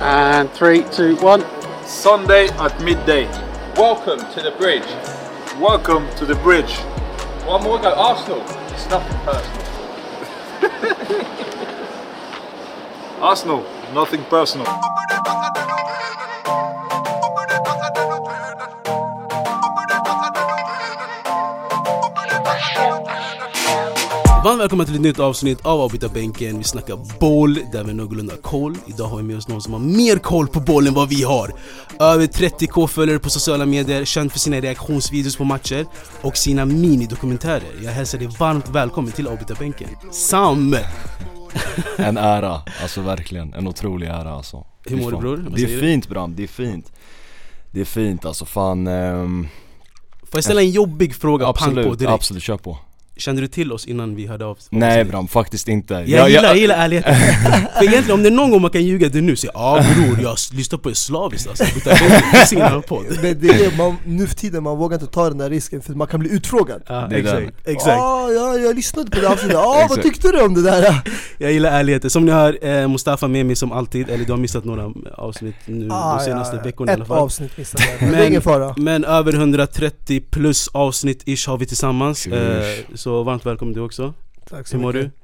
And three, two, one. Sunday at midday. Welcome to the bridge. Welcome to the bridge. One more go. Arsenal. It's nothing personal. Arsenal. Nothing personal. Varmt välkomna till ett nytt avsnitt av Avbytarbänken. Vi snackar boll där vi har någorlunda koll. Idag har vi med oss någon som har mer koll på boll än vad vi har. Över 30k följare på sociala medier, känd för sina reaktionsvideos på matcher och sina minidokumentärer. Jag hälsar dig varmt välkommen till Avbytarbänken. Sam! En ära, alltså verkligen. En otrolig ära alltså. Hur mår du, bror? Det är fint Bram, det är fint. Det är fint alltså, fan. ehm, Får jag ställa en jobbig fråga pang på absolut, direkt? absolut, kör på. Kände du till oss innan vi hörde av oss? Nej Bram, faktiskt inte. Jag gillar, jag gillar ärligheten. För egentligen om det är någon gång man kan ljuga det är nu, säga ah bror jag lyssnar på er slaviskt alltså. Men det är man, nu för tiden man vågar inte ta den där risken för man kan bli utfrågad Ja, den. exakt, exakt. ah, ja, jag lyssnade på det avsnittet, ah, vad tyckte du om det där? Jag gillar ärligheten. Som ni hör, eh, Mustafa med mig som alltid, eller du har missat några avsnitt nu Ah, de senaste ja, ja. veckorna i alla Ett fall. avsnitt missade jag, men det är ingen fara Men över 130 plus avsnitt ish har vi tillsammans. Eh, så varmt välkommen du också. Tack så Hur mår du? mycket.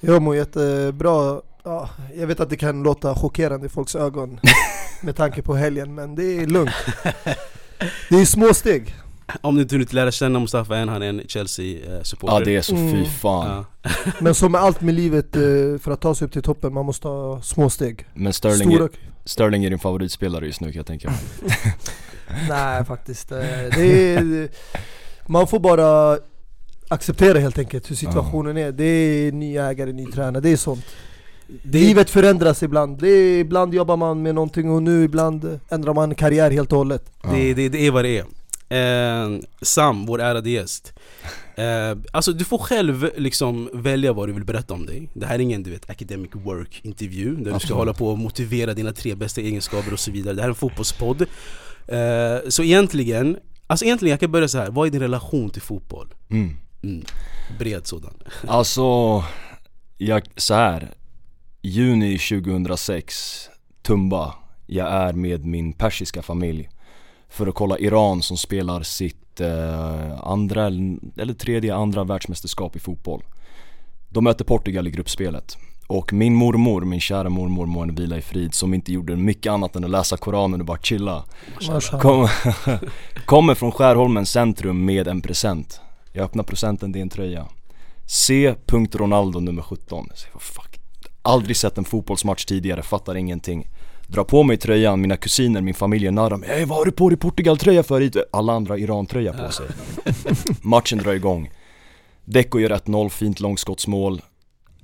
Jag mår jättebra, ja, jag vet att det kan låta chockerande i folks ögon med tanke på helgen, men det är lugnt Det är små steg Om du inte hunnit lära känna Mustafa än, han är en Chelsea-supporter. Ja det är så fy Mm. fan. Ja. Men som med allt med livet, eh, för att ta sig upp till toppen, man måste ha små steg Men Sterling, Stora, är, Sterling är din favoritspelare just nu kan jag tänka mig. nej faktiskt eh, det är, Man får bara acceptera helt enkelt hur situationen är Det är ny ägare, ny tränare, det är sånt Det Livet förändras ibland, det är, ibland jobbar man med någonting och nu ibland ändrar man karriär helt och hållet Det, det, det är vad det är. Eh, Sam, vår ärade gäst. Eh, alltså du får själv liksom välja vad du vill berätta om dig. Det här är ingen du vet, academic work intervju där du ska hålla på och motivera dina tre bästa egenskaper och så vidare. Det här är en fotbollspodd. Eh, så egentligen, alltså egentligen jag kan börja så här. vad är din relation till fotboll? Mm. Mm. Bred sådan. Alltså, jag, så här. Juni 2006, Tumba. Jag är med min persiska familj för att kolla Iran som spelar sitt eh, andra eller tredje andra världsmästerskap i fotboll. De möter Portugal i gruppspelet. Och min mormor, min kära mormor må henne vila i frid, som inte gjorde mycket annat än att läsa Koranen och bara chilla. Kom, kommer från Skärholmens centrum med en present. Jag öppnar presenten, det är en tröja. C. Ronaldo nummer 17. Jag säger, "Vad fuck. Aldrig sett en fotbollsmatch tidigare, fattar ingenting. Drar på mig tröjan, mina kusiner, min familj narrar mig. Ey vad har du på dig Portugal-tröja för? hit?" Alla andra Iran-tröja på sig. Matchen drar igång. Deco gör 1-0, fint långskottsmål.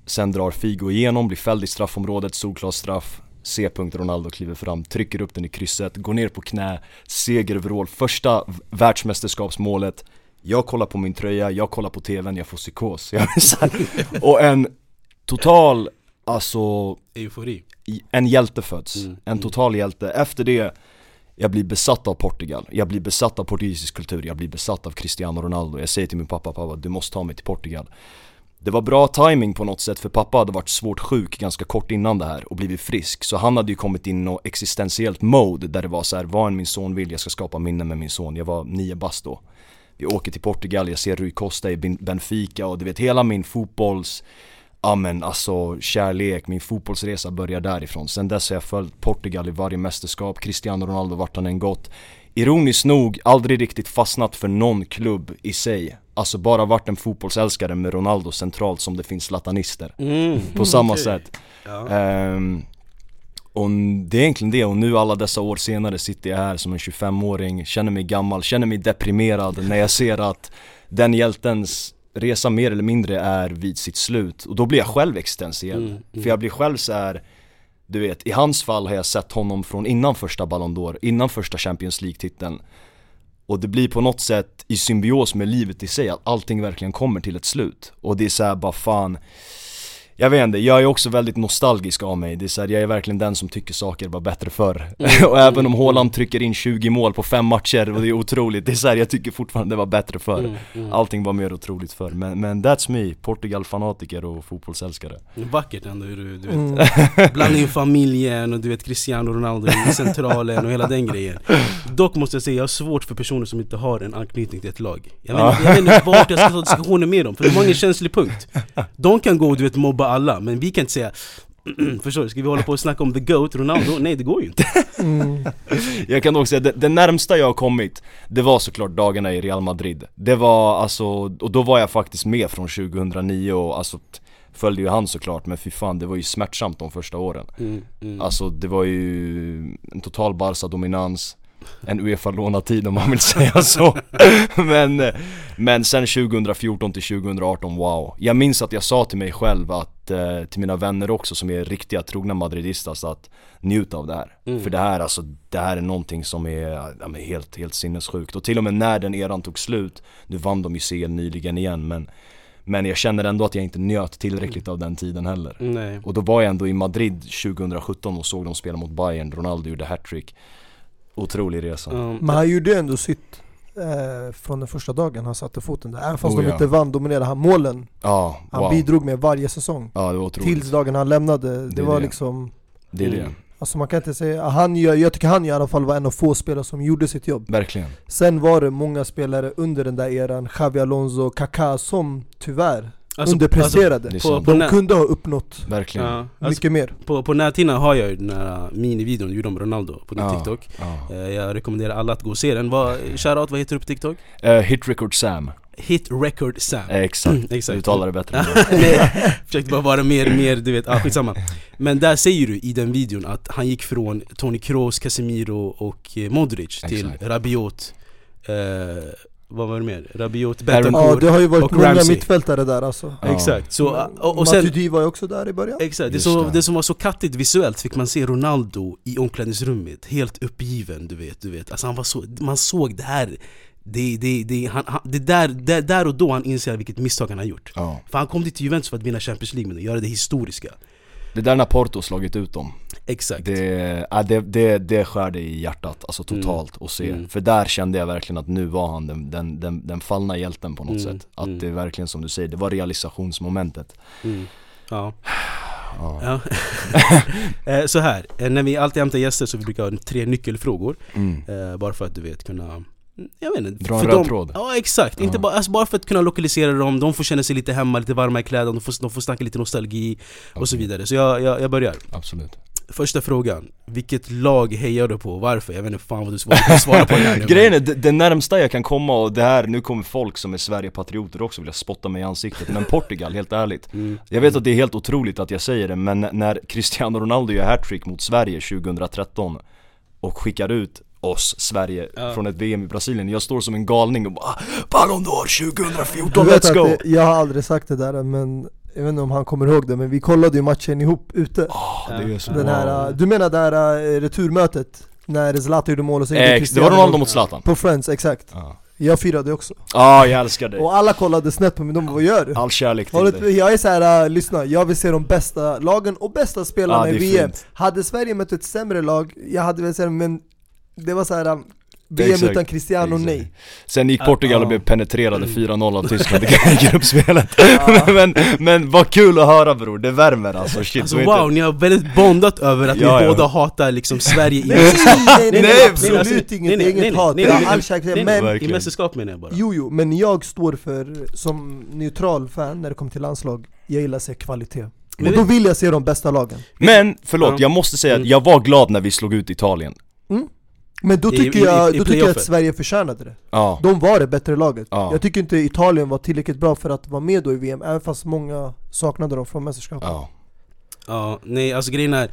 Sen drar Figo igenom, blir fälld i straffområdet, solklar straff. C. Ronaldo kliver fram, trycker upp den i krysset, går ner på knä, segervrål, första världsmästerskapsmålet. Jag kollar på min tröja, jag kollar på tvn, jag får psykos. Och en total, alltså, Eufori. en hjälte föds. Mm, En mm. total hjälte. Efter det, jag blir besatt av Portugal. Jag blir besatt av portugisisk kultur, jag blir besatt av Cristiano Ronaldo. Jag säger till min pappa, pappa du måste ta mig till Portugal. Det var bra timing på något sätt för pappa hade varit svårt sjuk ganska kort innan det här och blivit frisk Så han hade ju kommit in i något existentiellt mode där det var så här, vad än min son vill, jag ska skapa minnen med min son Jag var nio bast då Vi åker till Portugal, jag ser Rui Costa i Ben- Benfica och du vet hela min fotbolls Ja men alltså kärlek, min fotbollsresa börjar därifrån. Sen dess har jag följt Portugal i varje mästerskap, Cristiano Ronaldo vart han än gått. Ironiskt nog, aldrig riktigt fastnat för någon klubb i sig. Alltså bara varit en fotbollsälskare med Ronaldo centralt som det finns latanister Mm. På samma sätt. Ja. Ehm, Och det är egentligen det, och nu alla dessa år senare sitter jag här som en 25-åring, känner mig gammal, känner mig deprimerad när jag ser att den hjältens resa mer eller mindre är vid sitt slut och då blir jag själv existentiell. Mm, mm. För jag blir själv så här. du vet, i hans fall har jag sett honom från innan första Ballon d'Or, innan första Champions League-titeln. Och det blir på något sätt i symbios med livet i sig, att allting verkligen kommer till ett slut. Och det är så här, bara fan Jag vet inte, jag är också väldigt nostalgisk av mig. Det är så här, jag är verkligen den som tycker saker var bättre förr. och även om Haaland trycker in 20 mål på fem matcher och det är otroligt, det är så här, jag tycker fortfarande det var bättre förr. Mm, mm. Allting var mer otroligt förr. Men, men that's me, Portugal-fanatiker och fotbollsälskare. Vackert ändå hur du, du vet, Mm. blanda in familjen och du vet Cristiano Ronaldo i centralen och hela den grejen Dock måste jag säga, jag har svårt för personer som inte har en anknytning till ett lag Jag vet, inte- jag vet inte vart jag ska ta diskussionen med dem, för de har ingen känslig punkt De kan gå och du vet mobba alla, men vi kan inte säga Förstår du? Ska vi hålla på och snacka om the GOAT, Ronaldo? Nej det går ju inte Mm. Jag kan också säga, det, det närmsta jag har kommit Det var såklart dagarna i Real Madrid Det var alltså, och då var jag faktiskt med från 2009 och alltså Följde ju han såklart men fy fan det var ju smärtsamt de första åren mm, mm. Alltså det var ju en total Barca-dominans En Uefa-lånatid om man vill säga så. Men, men sen 2014 till 2018, wow. Jag minns att jag sa till mig själv att, eh, till mina vänner också som är riktiga trogna madridistas att Njut av det här, Mm. för det här alltså, det här är någonting som är, ja, men helt, helt sinnessjukt. Och till och med när den eran tog slut, nu vann de ju CL nyligen igen men Men jag känner ändå att jag inte njöt tillräckligt av den tiden heller. Nej. Och då var jag ändå i Madrid 2017 och såg dem spela mot Bayern, Ronaldo gjorde hattrick Otrolig resa Um, Men han gjorde ändå sitt eh, från den första dagen han satte foten där. Även fast Oh, de ja. inte vann dominerade han målen Ja, han wow. bidrog med varje säsong. Ja det var otroligt, Tills dagen han lämnade. Det, Det var det. liksom det är det, Mm. Alltså man kan inte säga, han gör, jag tycker han i alla fall var en av få spelare som gjorde sitt jobb. verkligen Sen var det många spelare under den där eran, Xavi Alonso, Kaká som tyvärr alltså, underpresterade. Det är på, på, de kunde ha uppnått verkligen ja, alltså, mycket mer. på, på näthinnan har jag ju den här minivideon du gjorde om Ronaldo på din Ja. TikTok ja. Eh, Jag rekommenderar alla att gå och se den. Vad, shoutout, vad heter du på TikTok? Eh, Hit Record Sam, Hit Record Sam eh, exakt, Exakt. du uttalar det bättre än jag. Försökte bara vara mer, mer du vet, ah, skitsamma Men där säger du i den videon att han gick från Toni Kroos, Casemiro och eh, Modric till Exakt. Rabiot eh, Vad var det mer? Rabiot, Aaron- Ja det har ju varit många Ramsey. mittfältare där alltså. Ja. Exakt, så, och, och sen Matuidi var ju också där i början. Exakt, det, så, det. som var så kattigt visuellt fick man se Ronaldo i omklädningsrummet, helt uppgiven du vet, du vet. Alltså han var så, man såg det här det, det, det, han, han, det där, där, där och då han inser vilket misstag han har gjort Ja. För han kom dit till Juventus för att vinna Champions League och göra det historiska Det där när Porto slagit ut dem, Exakt det, äh, det, det, det skär det i hjärtat, alltså totalt att se Mm. För där kände jag verkligen att nu var han den, den, den, den fallna hjälten på något Mm. sätt Att Mm. det verkligen som du säger, det var realisationsmomentet mm. Ja, Ja. ja. Eh, Så här, eh, när vi alltid hämtar gäster så vi brukar ha tre nyckelfrågor Mm. eh, Bara för att du vet kunna jag vet inte, Dra en röd dem- tråd. Ja exakt, inte bara, alltså bara för att kunna lokalisera dem, de får känna sig lite hemma, lite varma i kläderna, de får, de får snacka lite nostalgi och så vidare. Så jag, jag, jag börjar. Absolut. Första frågan, vilket lag hejar du på? Varför? Jag vet inte fan vad du svarar, svara på det här nu Grejen är, det, det närmsta jag kan komma och det här, nu kommer folk som är Sverigepatrioter också vilja spotta mig i ansiktet Men Portugal, helt ärligt. Mm. Jag vet att det är helt otroligt att jag säger det men när Cristiano Ronaldo gör hattrick mot Sverige 2013 Och skickar ut oss, Sverige, Ja. från ett VM i Brasilien Jag står som en galning och bara "Ah, Ballon d'Or 2014, Du vet let's go! det, jag har aldrig sagt det där men jag vet inte om han kommer ihåg det men vi kollade ju matchen ihop ute. Ah, det är så Den här, du menar det här äh, returmötet? När Zlatan gjorde mål och gjorde Ex, det var Ronaldo mot Zlatan På Friends, exakt. Ja, Jag firade också. ah, jag älskar dig Och alla kollade snett på mig, de bara, vad gör du? All kärlek till dig Jag är såhär, äh, lyssna, jag vill se de bästa lagen och bästa spelarna Ja, i VM fint. Hade Sverige mött ett sämre lag, jag hade väl sagt men det var såhär, äh, Det är VM exakt. utan Cristiano, Exakt. nej. Sen gick Portugal och blev penetrerade 4-0 av Tyskland i gruppspelet. Men, men vad kul att höra bror, det värmer alltså. Shit Alltså så inte- wow, ni har väldigt bondat över att Ja, ni ja. båda hatar liksom Sverige i Nej, mästerskap nej, nej, Nej, absolut inget, det är nej, inget nej, hat, all nej, kärlek, nej, men I mästerskap menar jag bara. Jo, jo, men jag står för, som neutral fan när det kommer till landslag, jag gillar att se kvalitet. Men Och då vill jag se de bästa lagen. Men förlåt, Ja. jag måste säga att Mm. jag var glad när vi slog ut Italien Men då I- tycker i- jag, i då tycker jag att. Sverige förtjänade det. Ja, De var det bättre laget. Ja. Jag tycker inte Italien var tillräckligt bra för att vara med då i VM, även fast många saknade dem från mästerskapet. ja, Ja, nej alltså grejen är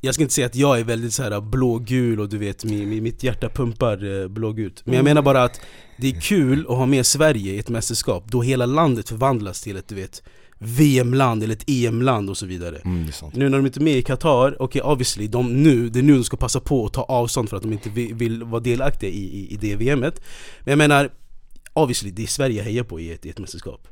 Jag ska inte säga att jag är väldigt så här blågul och du vet, mi, mi, mitt hjärta pumpar eh, blågult Men jag menar bara att det är kul att ha med Sverige i ett mästerskap då hela landet förvandlas till ett du vet VM-land eller ett EM-land och så vidare. Mm, Nu när de inte är med i Qatar, okej obviously, de nu, det är nu de ska passa på att ta avstånd för att de inte vill, vill vara delaktiga i, i, i det VMet Men jag menar, obviously, det är Sverige jag hejar på i ett, i ett mästerskap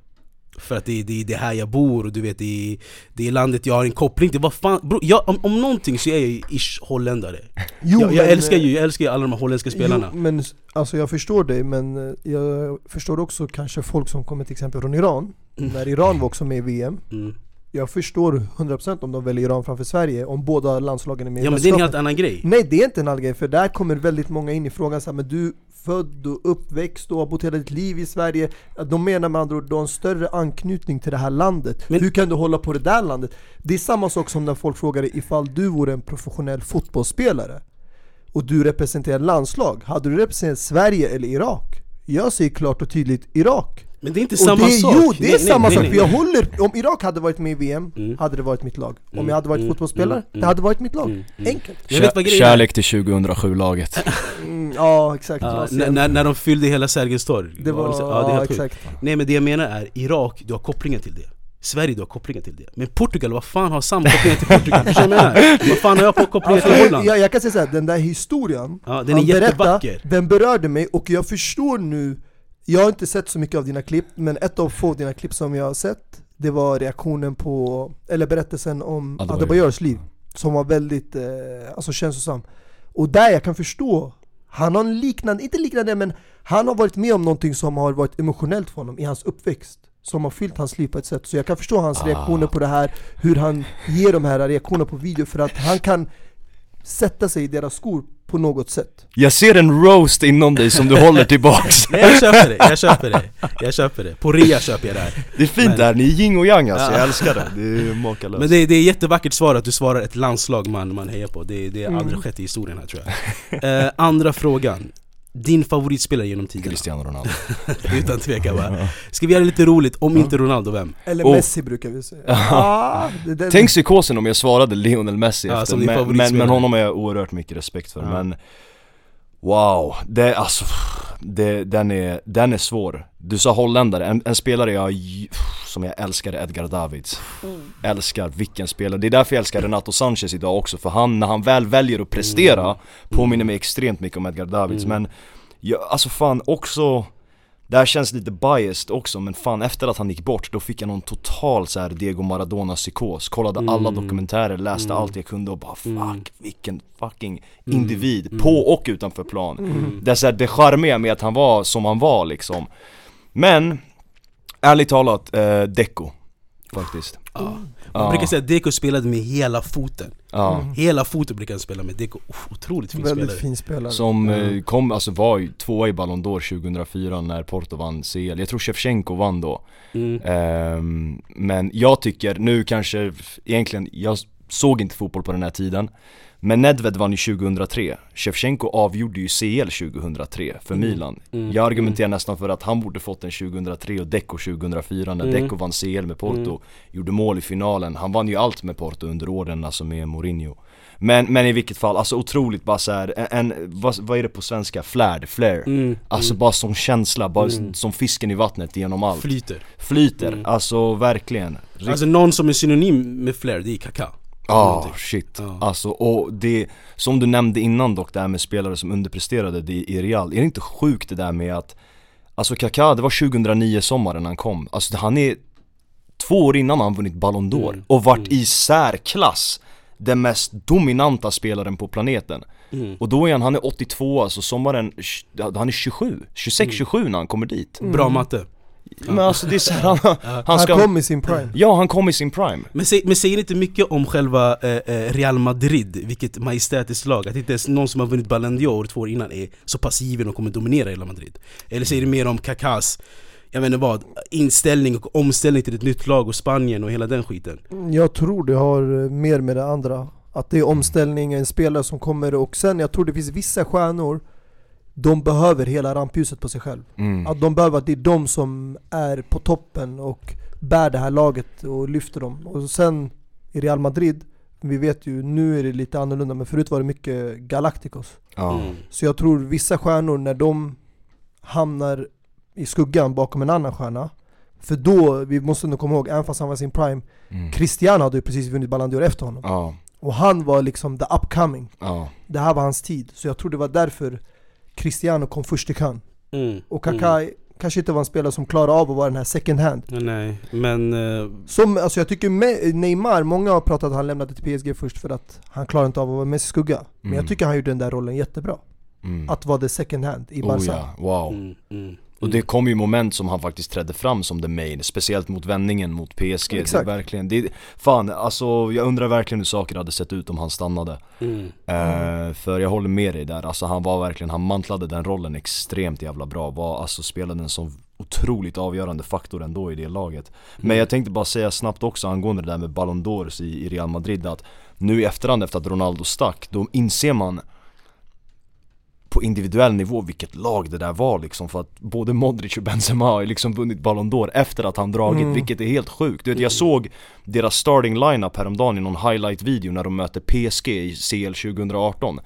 För att det är, det det här jag bor och du vet det är, det är landet jag har en koppling till. Vad fan, bro, jag, om, om någonting så är jag ish holländare. Jo, jag, jag, men, älskar ju jag älskar ju alla de här holländska spelarna. Jo, men alltså jag förstår dig, men eh, jag förstår också kanske folk som kommer till exempel från Iran. Mm. När Iran var också med i VM. Mm. Jag förstår 100% om de väljer Iran framför Sverige, om båda landslagen är med Ja men det är en helt annan grej. Nej det är inte en annan grej, för där kommer väldigt många in i frågan så här, men du född och uppväxt och har bott hela ditt liv i Sverige De menar med andra ord, du har en större anknytning till det här landet Men- Hur kan du hålla på det där landet? Det är samma sak som när folk frågar ifall du vore en professionell fotbollsspelare Och du representerar landslag, hade du representerat Sverige eller Irak? Jag säger klart och tydligt Irak Men det är inte och samma det, är- sak. Jo, det är Nej, samma nej, sak, nej, för jag håller, om Irak hade varit med i VM, Mm. hade det varit mitt lag. Om Mm, jag hade varit mm, fotbollsspelare, mm, det hade varit mitt lag. Mm. Enkelt. Jag vet vad grejen är. Kärlek till 2007-laget mm, Ja exakt, Ja, när, när, de fyllde hela Sergels torg. Det var, ja, det är ja, exakt. Nej men det jag menar är, Irak, du har kopplingen till det. Sverige, du har kopplingen till det. Men Portugal, vad fan har samma kopplingar till Portugal? Förstår du vad fan har jag på kopplingar till Holland? jag, jag kan säga såhär, den där historien Ja, den är han berättade, jättevacker. Den berörde mig och jag förstår nu Jag har inte sett så mycket av dina klipp, men ett av få dina klipp som jag har sett Det var reaktionen på, eller berättelsen om Adebayor. Adebayors liv Som var väldigt, eh, alltså känslosam Och där jag kan förstå Han har en liknande, inte liknande men Han har varit med om någonting som har varit emotionellt för honom i hans uppväxt Som har fyllt hans liv på ett sätt, så jag kan förstå hans Ah. reaktioner på det här Hur han ger de här reaktionerna på video för att han kan sätta sig i deras skor på något sätt. Jag ser en roast inom dig som du håller tillbaks. Nej jag köper det, jag köper det, jag köper det. På rea köper jag det här. Det är fint Men- där, ni är yin och yang alltså, Ja. jag älskar det, det är makalöst. Men det, det är jättevackert svar att du svarar ett landslag man, man hejar på. Det, det har Mm. aldrig skett i historien här tror jag. Eh, Andra frågan Din favoritspelare genom tiderna? Cristiano Ronaldo Utan tvekan va? Ska vi göra det lite roligt? Om inte Ronaldo, vem? Eller Oh. Messi brukar vi säga ah, det, Tänk psykosen om jag svarade Lionel Messi Ja, efter, som din men, men, men honom har jag oerhört mycket respekt för Ja. men Wow, det alltså, det, den, är, den är svår. Du sa holländare, en, en spelare jag, som jag älskar är Edgar Davids. Älskar, vilken spelare, det är därför jag älskar Renato Sanchez idag också För han, när han väl väljer att prestera, påminner mig extremt mycket om Edgar Davids. Mm. Men, jag, alltså fan också det här känns lite biased också men fan efter att han gick bort då fick jag någon total så här Diego Maradona psykos Kollade alla Mm. dokumentärer, läste Mm. allt jag kunde och bara fuck Mm. vilken fucking Mm. individ Mm. På och utanför plan. Det är så här, det charmiga med att han var som han var liksom Men Ärligt talat, eh, Deco Faktiskt Ja. Man Ja. brukar säga att Deco spelade med hela foten Ja Mm. Hela foten brukar han spela med Deco, Uff, otroligt fin Väldigt spelare fin spelare Som Mm. eh, kom, alltså var ju tvåa i Ballon d'Or 2004 när Porto vann CL Jag tror Shevchenko vann då mm. Ehm, men jag tycker, nu kanske, egentligen, jag såg inte fotboll på den här tiden Men Nedved vann ju 2003, Shevchenko avgjorde ju CL 2003 för Mm. Milan Mm. Jag argumenterar nästan för att han borde fått den 2003 och Deco 2004 när Mm. Deco vann CL med Porto Mm. Gjorde mål i finalen, han vann ju allt med Porto under åren, alltså med Mourinho men, men i vilket fall, alltså otroligt bara så här, en, en vad, vad är det på svenska? Flärd, flare Mm. Alltså mm. bara som känsla, bara Mm. som fisken i vattnet genom allt Flyter Flyter, Mm. alltså verkligen Rikt- Alltså någon som är synonym med flair, det är Kaká Ja, någonting. shit. Ja. Alltså, och det, som du nämnde innan dock, det här med spelare som underpresterade det i Real, är det inte sjukt det där med att Alltså Kaká, det var 2009 sommaren han kom, alltså han är två år innan han vunnit Ballon d'Or Mm. och varit Mm. i särklass den mest dominanta spelaren på planeten mm. Och då är han, han är 82 alltså sommaren, han är 27, 26-27 när han kommer dit Mm. Bra matte Men alltså det är så här, han, han Han ska kom i sin prime. Ja, han kom i sin prime. Men, säg, men säger inte mycket om själva eh, eh, Real Madrid, vilket majestätiskt lag? Att inte ens någon som har vunnit Ballon d'Or två år innan är så pass given och kommer dominera hela Madrid? Eller säger det mer om Kakás jag vet inte vad, inställning och omställning till ett nytt lag och Spanien och hela den skiten? Jag tror det har eh, mer med det andra. Att det är omställning, en spelare som kommer och sen jag tror det finns vissa stjärnor De behöver hela rampljuset på sig själv. Mm. Att de behöver att det är de som är på toppen och bär det här laget och lyfter dem. Och sen i Real Madrid Vi vet ju, nu är det lite annorlunda men förut var det mycket Galacticos. Mm. Så jag tror vissa stjärnor när de hamnar i skuggan bakom en annan stjärna För då, vi måste nog komma ihåg, även fast han var sin prime mm. Cristiano hade ju precis vunnit Ballon d'Or efter honom. Ja, Och han var liksom the upcoming. Ja. Det här var hans tid, så jag tror det var därför Cristiano kom först i kön Mm. Och Kaká kanske inte var en spelare som klarar av att vara den här second hand. Nej, men... eh, Som, alltså jag tycker Neymar, många har pratat att han lämnade till PSG först för att han klarar inte av att vara Messi skugga. Men Mm. jag tycker han gjorde den där rollen jättebra. Mm. Att vara the second hand i Oh Barca. ja, wow. Mm, mm, Och det kom ju moment som han faktiskt trädde fram som the main, speciellt mot vändningen mot PSG. Det är Exakt. verkligen, det, fan alltså jag undrar verkligen hur saker hade sett ut om han stannade. mm. Eh, för jag håller med dig där, alltså han var verkligen, han mantlade den rollen extremt jävla bra. Var, alltså spelade en sån otroligt avgörande faktor ändå i det laget. Men jag tänkte bara säga snabbt också angående det där med Ballon d'Ors i, i Real Madrid att nu i efterhand efter att Ronaldo stack, då inser man på individuell nivå vilket lag det där var liksom för att både Modric och Benzema har liksom vunnit Ballon d'Or efter att han dragit, Mm. vilket är helt sjukt. Du vet, jag såg deras starting lineup häromdagen i någon highlight-video när de möter PSG i CL 2018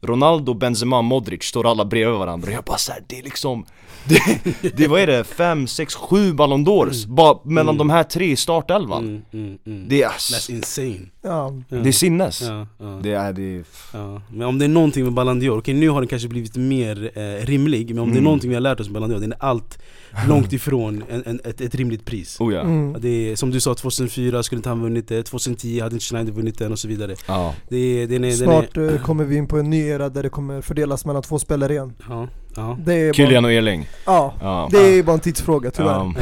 Ronaldo, Benzema, Modric står alla bredvid varandra och jag bara såhär, det är liksom Det, det vad är det? 5, 6, 7 Ballon d'Ors bara mellan de här tre i startelvan Mm, mm, mm. Det är, That's insane. Ja. det är sinnes Ja, ja. Det är, det är, Ja, men om det är någonting med Ballon d'Or, okej nu har den kanske blivit mer eh, rimlig Men om det är Mm. någonting vi har lärt oss med Ballon d'Or, den är allt långt ifrån en, en, ett, ett rimligt pris oh ja, Mm. det är, Som du sa, 2004 skulle inte han vunnit det, 2010 hade inte Schneider vunnit den och så vidare ja. det är, den är, Snart den är, eh, kommer vi in på en ny era där det kommer fördelas mellan två spelare igen. ja, ja, Det är Kylian och Erling. Ja, Ja, det är bara en tidsfråga tyvärr. ja.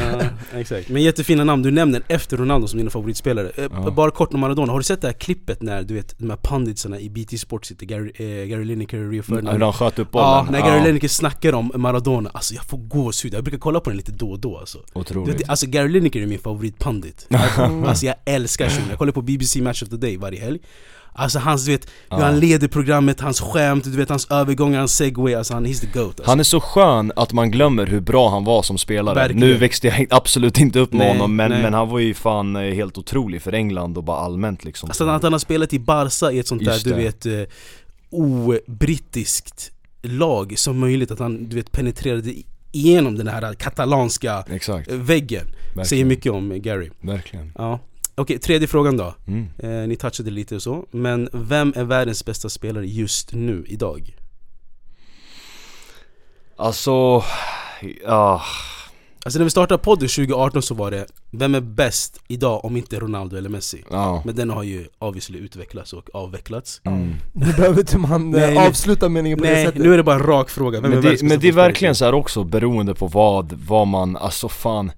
ja, exakt. Men jättefina namn. Du nämner efter Ronaldo som dina favoritspelare. Eh, Ja. Bara kort om Maradona, har du sett det här klippet när du vet de här punditsarna i BT Sport sitter, Gary, eh, Gary Lineker och Rio Ferdinand När han sköt upp bollen. Ja, när Gary Lineker snackar om Maradona, alltså jag får gåshud, jag brukar kolla på den lite då och då alltså. Du Otroligt vet, Alltså Gary Lineker är min favoritpundit Alltså jag älskar shunon, jag kollar på BBC Match of the Day varje helg Alltså hans, du vet, hur han leder programmet, hans skämt, du vet hans övergångar, hans segway, alltså han, he's the GOAT alltså. Han är så skön att man glömmer hur bra han var som spelare. Verkligen. Nu växte jag absolut inte upp med Nej, honom men, nej. men han var ju fan eh, helt otrolig för England och bara allmänt liksom. Alltså att han har spelat i Barca i ett sånt där, Just du det. vet, eh, obrittiskt lag som möjligt Att han, du vet, penetrerade igenom den här katalanska Exakt, väggen. Säger verkligen, mycket om Gary. Verkligen. Ja Okej, tredje frågan då mm. Eh, ni touchade lite och så, men vem är världens bästa spelare just nu, idag? Alltså, ja, Alltså när vi startade podden 2018 så var det Vem är bäst idag om inte Ronaldo eller Messi? ja Men den har ju obviously utvecklats och avvecklats mm. Nu behöver inte man eh, Nej, nu- avsluta meningen på det Nej, sättet. nu är det bara en rak fråga, vem Men är det, men det är verkligen så här också beroende på vad, vad man, alltså fan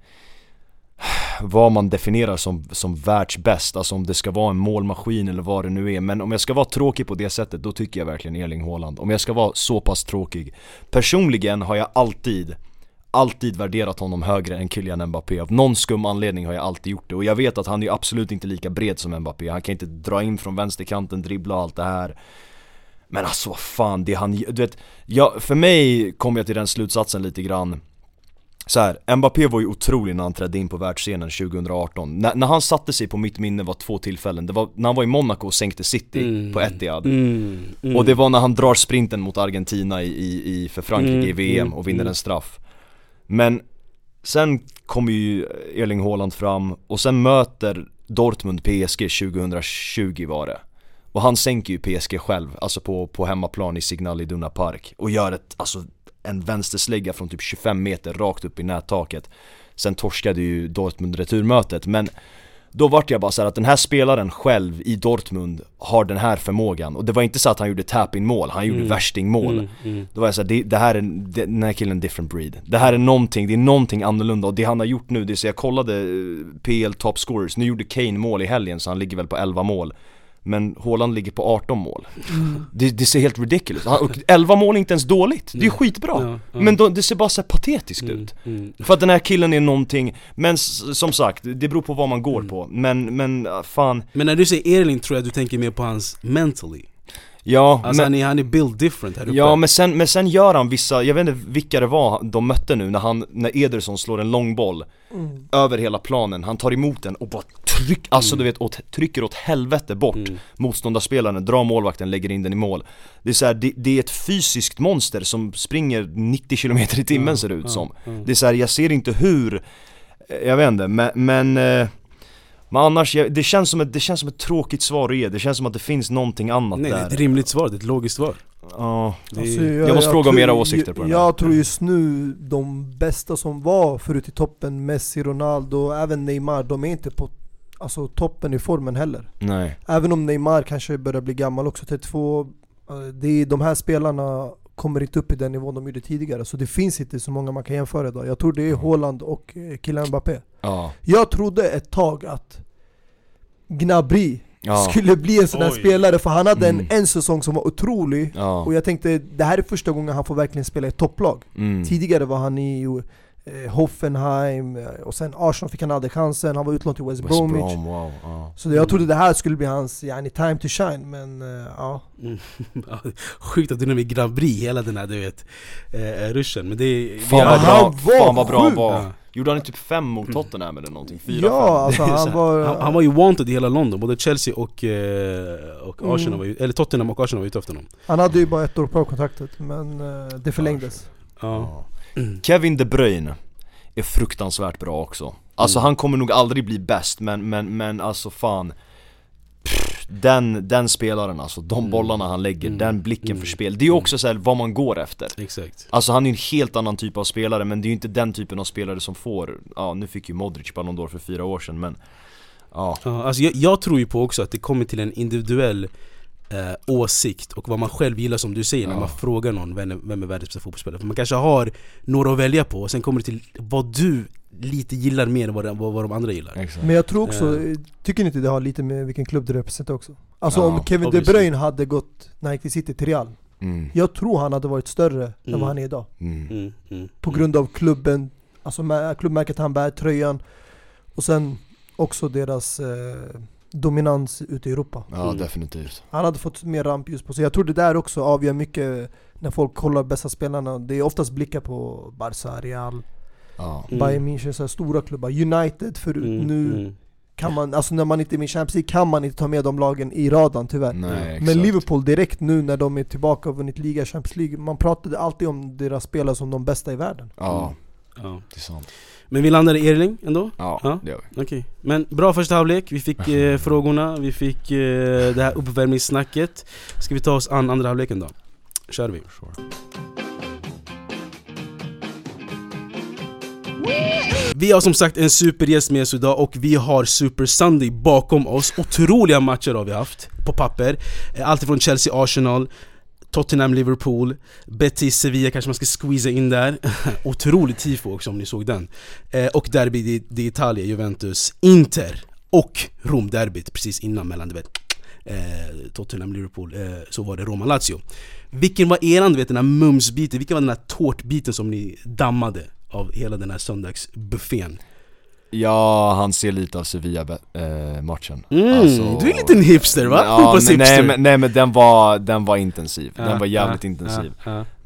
vad man definierar som, som världsbäst, alltså om det ska vara en målmaskin eller vad det nu är. Men om jag ska vara tråkig på det sättet, då tycker jag verkligen Erling Haaland. Om jag ska vara så pass tråkig. Personligen har jag alltid, alltid värderat honom högre än Kylian Mbappé. Av någon skum anledning har jag alltid gjort det. Och jag vet att han är absolut inte lika bred som Mbappé. Han kan inte dra in från vänsterkanten, dribbla och allt det här. Men alltså vad fan, det han, du vet, jag, för mig kom jag till den slutsatsen lite grann så här, Mbappé var ju otrolig när han trädde in på världsscenen 2018 När, när han satte sig på mitt minne var två tillfällen, det var när han var i Monaco och sänkte City Mm. på Etihad mm, mm. Och det var när han drar sprinten mot Argentina i, i, i för Frankrike Mm, i VM mm, och vinner mm. en straff. Men sen kommer ju Erling Haaland fram och sen möter Dortmund PSG 2020 var det. Och han sänker ju PSG själv, alltså på, på hemmaplan i Signal Iduna Park och gör ett, alltså en vänsterslägga från typ 25 meter rakt upp i nättaket. Sen torskade ju Dortmund returmötet men då vart jag bara så här att den här spelaren själv i Dortmund har den här förmågan. Och det var inte så att han gjorde tap-in mål, han gjorde Mm. värstingmål. Mm, mm. Då var jag såhär, det, det här är, det, den här killen är en different breed. Det här är någonting, det är någonting annorlunda. Och det han har gjort nu, det är så jag kollade eh, PL top scorers, nu gjorde Kane mål i helgen så han ligger väl på 11 mål Men Haaland ligger på 18 mål. Det, det ser helt ridiculous, och 11 mål är inte ens dåligt, det är skitbra. Ja, ja. Men då, det ser bara så patetiskt Mm, ut. mm. för att den här killen är någonting, men som sagt, det beror på vad man går på. Men, men ah, fan, Men när du säger Erling tror jag du tänker mer på hans mentally ja Alltså men, han, är, han är built different här uppe. Ja men sen, men sen gör han vissa, jag vet inte vilka det var de mötte nu när han, när Ederson slår en långboll Mm. över hela planen, han tar emot den och bara tryck, alltså du vet, åt, trycker åt helvete bort Mm. motståndarspelaren, drar målvakten, lägger in den i mål. Det är så här, det, det är ett fysiskt monster som springer 90 km i timmen Ja, ser det ut ja, som. Ja. Det är så här, jag ser inte hur, jag vet inte, men, men eh, men annars, jag, det, känns som ett, det känns som ett tråkigt svar att ge, det känns som att det finns någonting annat Nej det är där ett rimligt svar, det är ett logiskt svar ja. Är- Alltså, Jag måste fråga om era åsikter på den här. Jag tror just nu de bästa som var förut i toppen, Messi, Ronaldo, även Neymar, de är inte på alltså, toppen i formen heller. Nej. Även om Neymar kanske börjar bli gammal också, 32, eh, det är, de här spelarna kommer inte upp i den nivån de gjorde tidigare. Så det finns inte så många man kan jämföra idag. Jag tror det är Haaland och eh, Kylian Mbappé. Ja. Jag trodde ett tag att Gnabry Ja. skulle bli en sån här Oj. spelare, för han hade Mm. en, en säsong som var otrolig. Ja. Och jag tänkte, det här är första gången han får verkligen spela i ett topplag. Mm. Tidigare var han i eh, Hoffenheim, eh, och sen Arsenal fick han aldrig chansen, han var utlånad till West, West Bromwich. Brom, wow. Ja. Så jag trodde det här skulle bli hans yani, time to shine, men eh, ja. Mm. Sjukt att du nämner Grand Prix, hela den här du vet, eh, ruschen. Men det är... Fan vad bra, han var fan vad bra han var. Ja. Gjorde han inte typ fem mot Tottenham eller någonting? Fyra, Ja, fem? alltså han var... Han, han var ju wanted i hela London, både Chelsea och, eh, och Mm. Arsenal var ju, eller Tottenham och Arsenal var ute efter honom. Han hade ju bara ett år på kontraktet, men eh, det förlängdes. Ja. Ja. Kevin De Bruyne är fruktansvärt bra också. Alltså Mm. han kommer nog aldrig bli bäst men, men, men alltså fan Pff, den, den spelaren alltså, de Mm. bollarna han lägger, Mm. den blicken Mm. för spel Det är ju också så här vad man går efter Exakt. Alltså han är ju en helt annan typ av spelare men det är ju inte den typen av spelare som får Ja nu fick ju Modric Ballon d'Or för fyra år sedan men Ja, Ja, alltså jag, jag tror ju på också att det kommer till en individuell eh, åsikt och vad man själv gillar som du säger när Ja. man frågar någon vem är, vem är världens bästa fotbollsspelare. För man kanske har några att välja på och sen kommer det till vad du lite gillar mer än vad, de- vad, vad de andra gillar. exakt Men jag tror också, Eh. eh, tycker ni inte det har lite med vilken klubb du representerar också? Alltså Ja, om Kevin De obviously. Bruyne hade gått, när han gick till City, till Real mm. Jag tror han hade varit större än Mm. vad han är idag Mm. Mm, mm, På grund av klubben, alltså mä- klubbmärket han bär, tröjan Och sen också deras eh, dominans ute i Europa Ja Mm. definitivt Han hade fått mer rampljus på sig. Jag tror det där också avgör mycket när folk kollar bästa spelarna. Det är oftast blickar på Barca, Real, Ja, Mm. Bayern München, så här stora klubbar. United förut, mm, nu mm. kan man, alltså när man inte är med i Champions League kan man inte ta med de lagen i radarn tyvärr. nej exakt Men Liverpool direkt nu när de är tillbaka och vunnit liga, Champions League, man pratade alltid om deras spelare som de bästa i världen. Ja, Ja. det är sant Men vi landade i Erling ändå? Ja, Ja. det gör vi Okej, men bra första halvlek, vi fick eh, frågorna, vi fick eh, det här uppvärmningssnacket Ska vi ta oss an andra halvleken då? Kör vi! Vi har som sagt en supergäst med oss idag och vi har Super Sunday bakom oss Otroliga matcher har vi haft på papper Eh, Allt från Chelsea, Tottenham, Liverpool, Betis, Sevilla kanske man ska squeeza in där. Otrolig tifo också om ni såg den. Eh, Och Derby di, Italia, Juventus, Inter och Rom-derbyt precis innan mellan du vet eh, Tottenham, Liverpool, eh, så var det Roma-Lazio. Vilken var eran, du vet den här mumsbiten, vilken var den här tårtbiten som ni dammade av hela den här söndagsbuffén? Ja, han ser lite av Sevilla-matchen Mm, Alltså- du är en liten hipster va? Ja, nej, nej, men, nej men den var, den var intensiv, den var jävligt intensiv.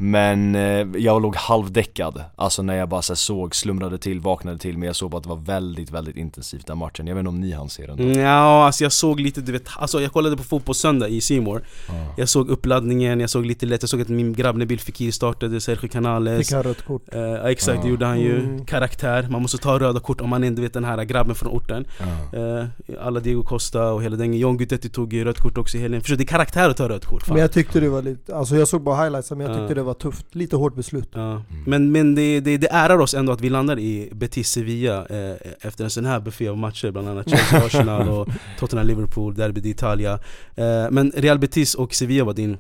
Men eh, jag låg halvdäckad, alltså när jag bara så såg, slumrade till, vaknade till Men jag såg bara att det var väldigt, väldigt intensivt den matchen Jag vet inte om ni hann se den då? Mm, Ja, alltså jag såg lite, du vet, alltså jag kollade på Fotbollssöndag i Simor Ja. Jag såg uppladdningen, jag såg lite lätt, jag såg att min grabb Nabil Fekir startade, Sergio Canales Fick han rött kort. Eh, exakt, det Ja. gjorde han ju. Mm. Karaktär, man måste ta röda kort om man är du vet den här grabben från orten. Ja. Eh, alla Diego Costa och hela den John Guidetti tog ju rött kort också i helgen. Förstår? Det är karaktär att ta rött kort. Fan. Men jag tyckte det var lite, alltså jag såg bara highlights men jag Ja. tyckte det var tufft. Lite hårt beslut. Ja. Mm. Men, men det, det, det ärar oss ändå att vi landar i Betis Sevilla eh, efter en sån här buffé av matcher, bland annat Chelsea, Arsenal och Tottenham, Liverpool, Derby d'Italia. Eh, men Real Betis och Sevilla var din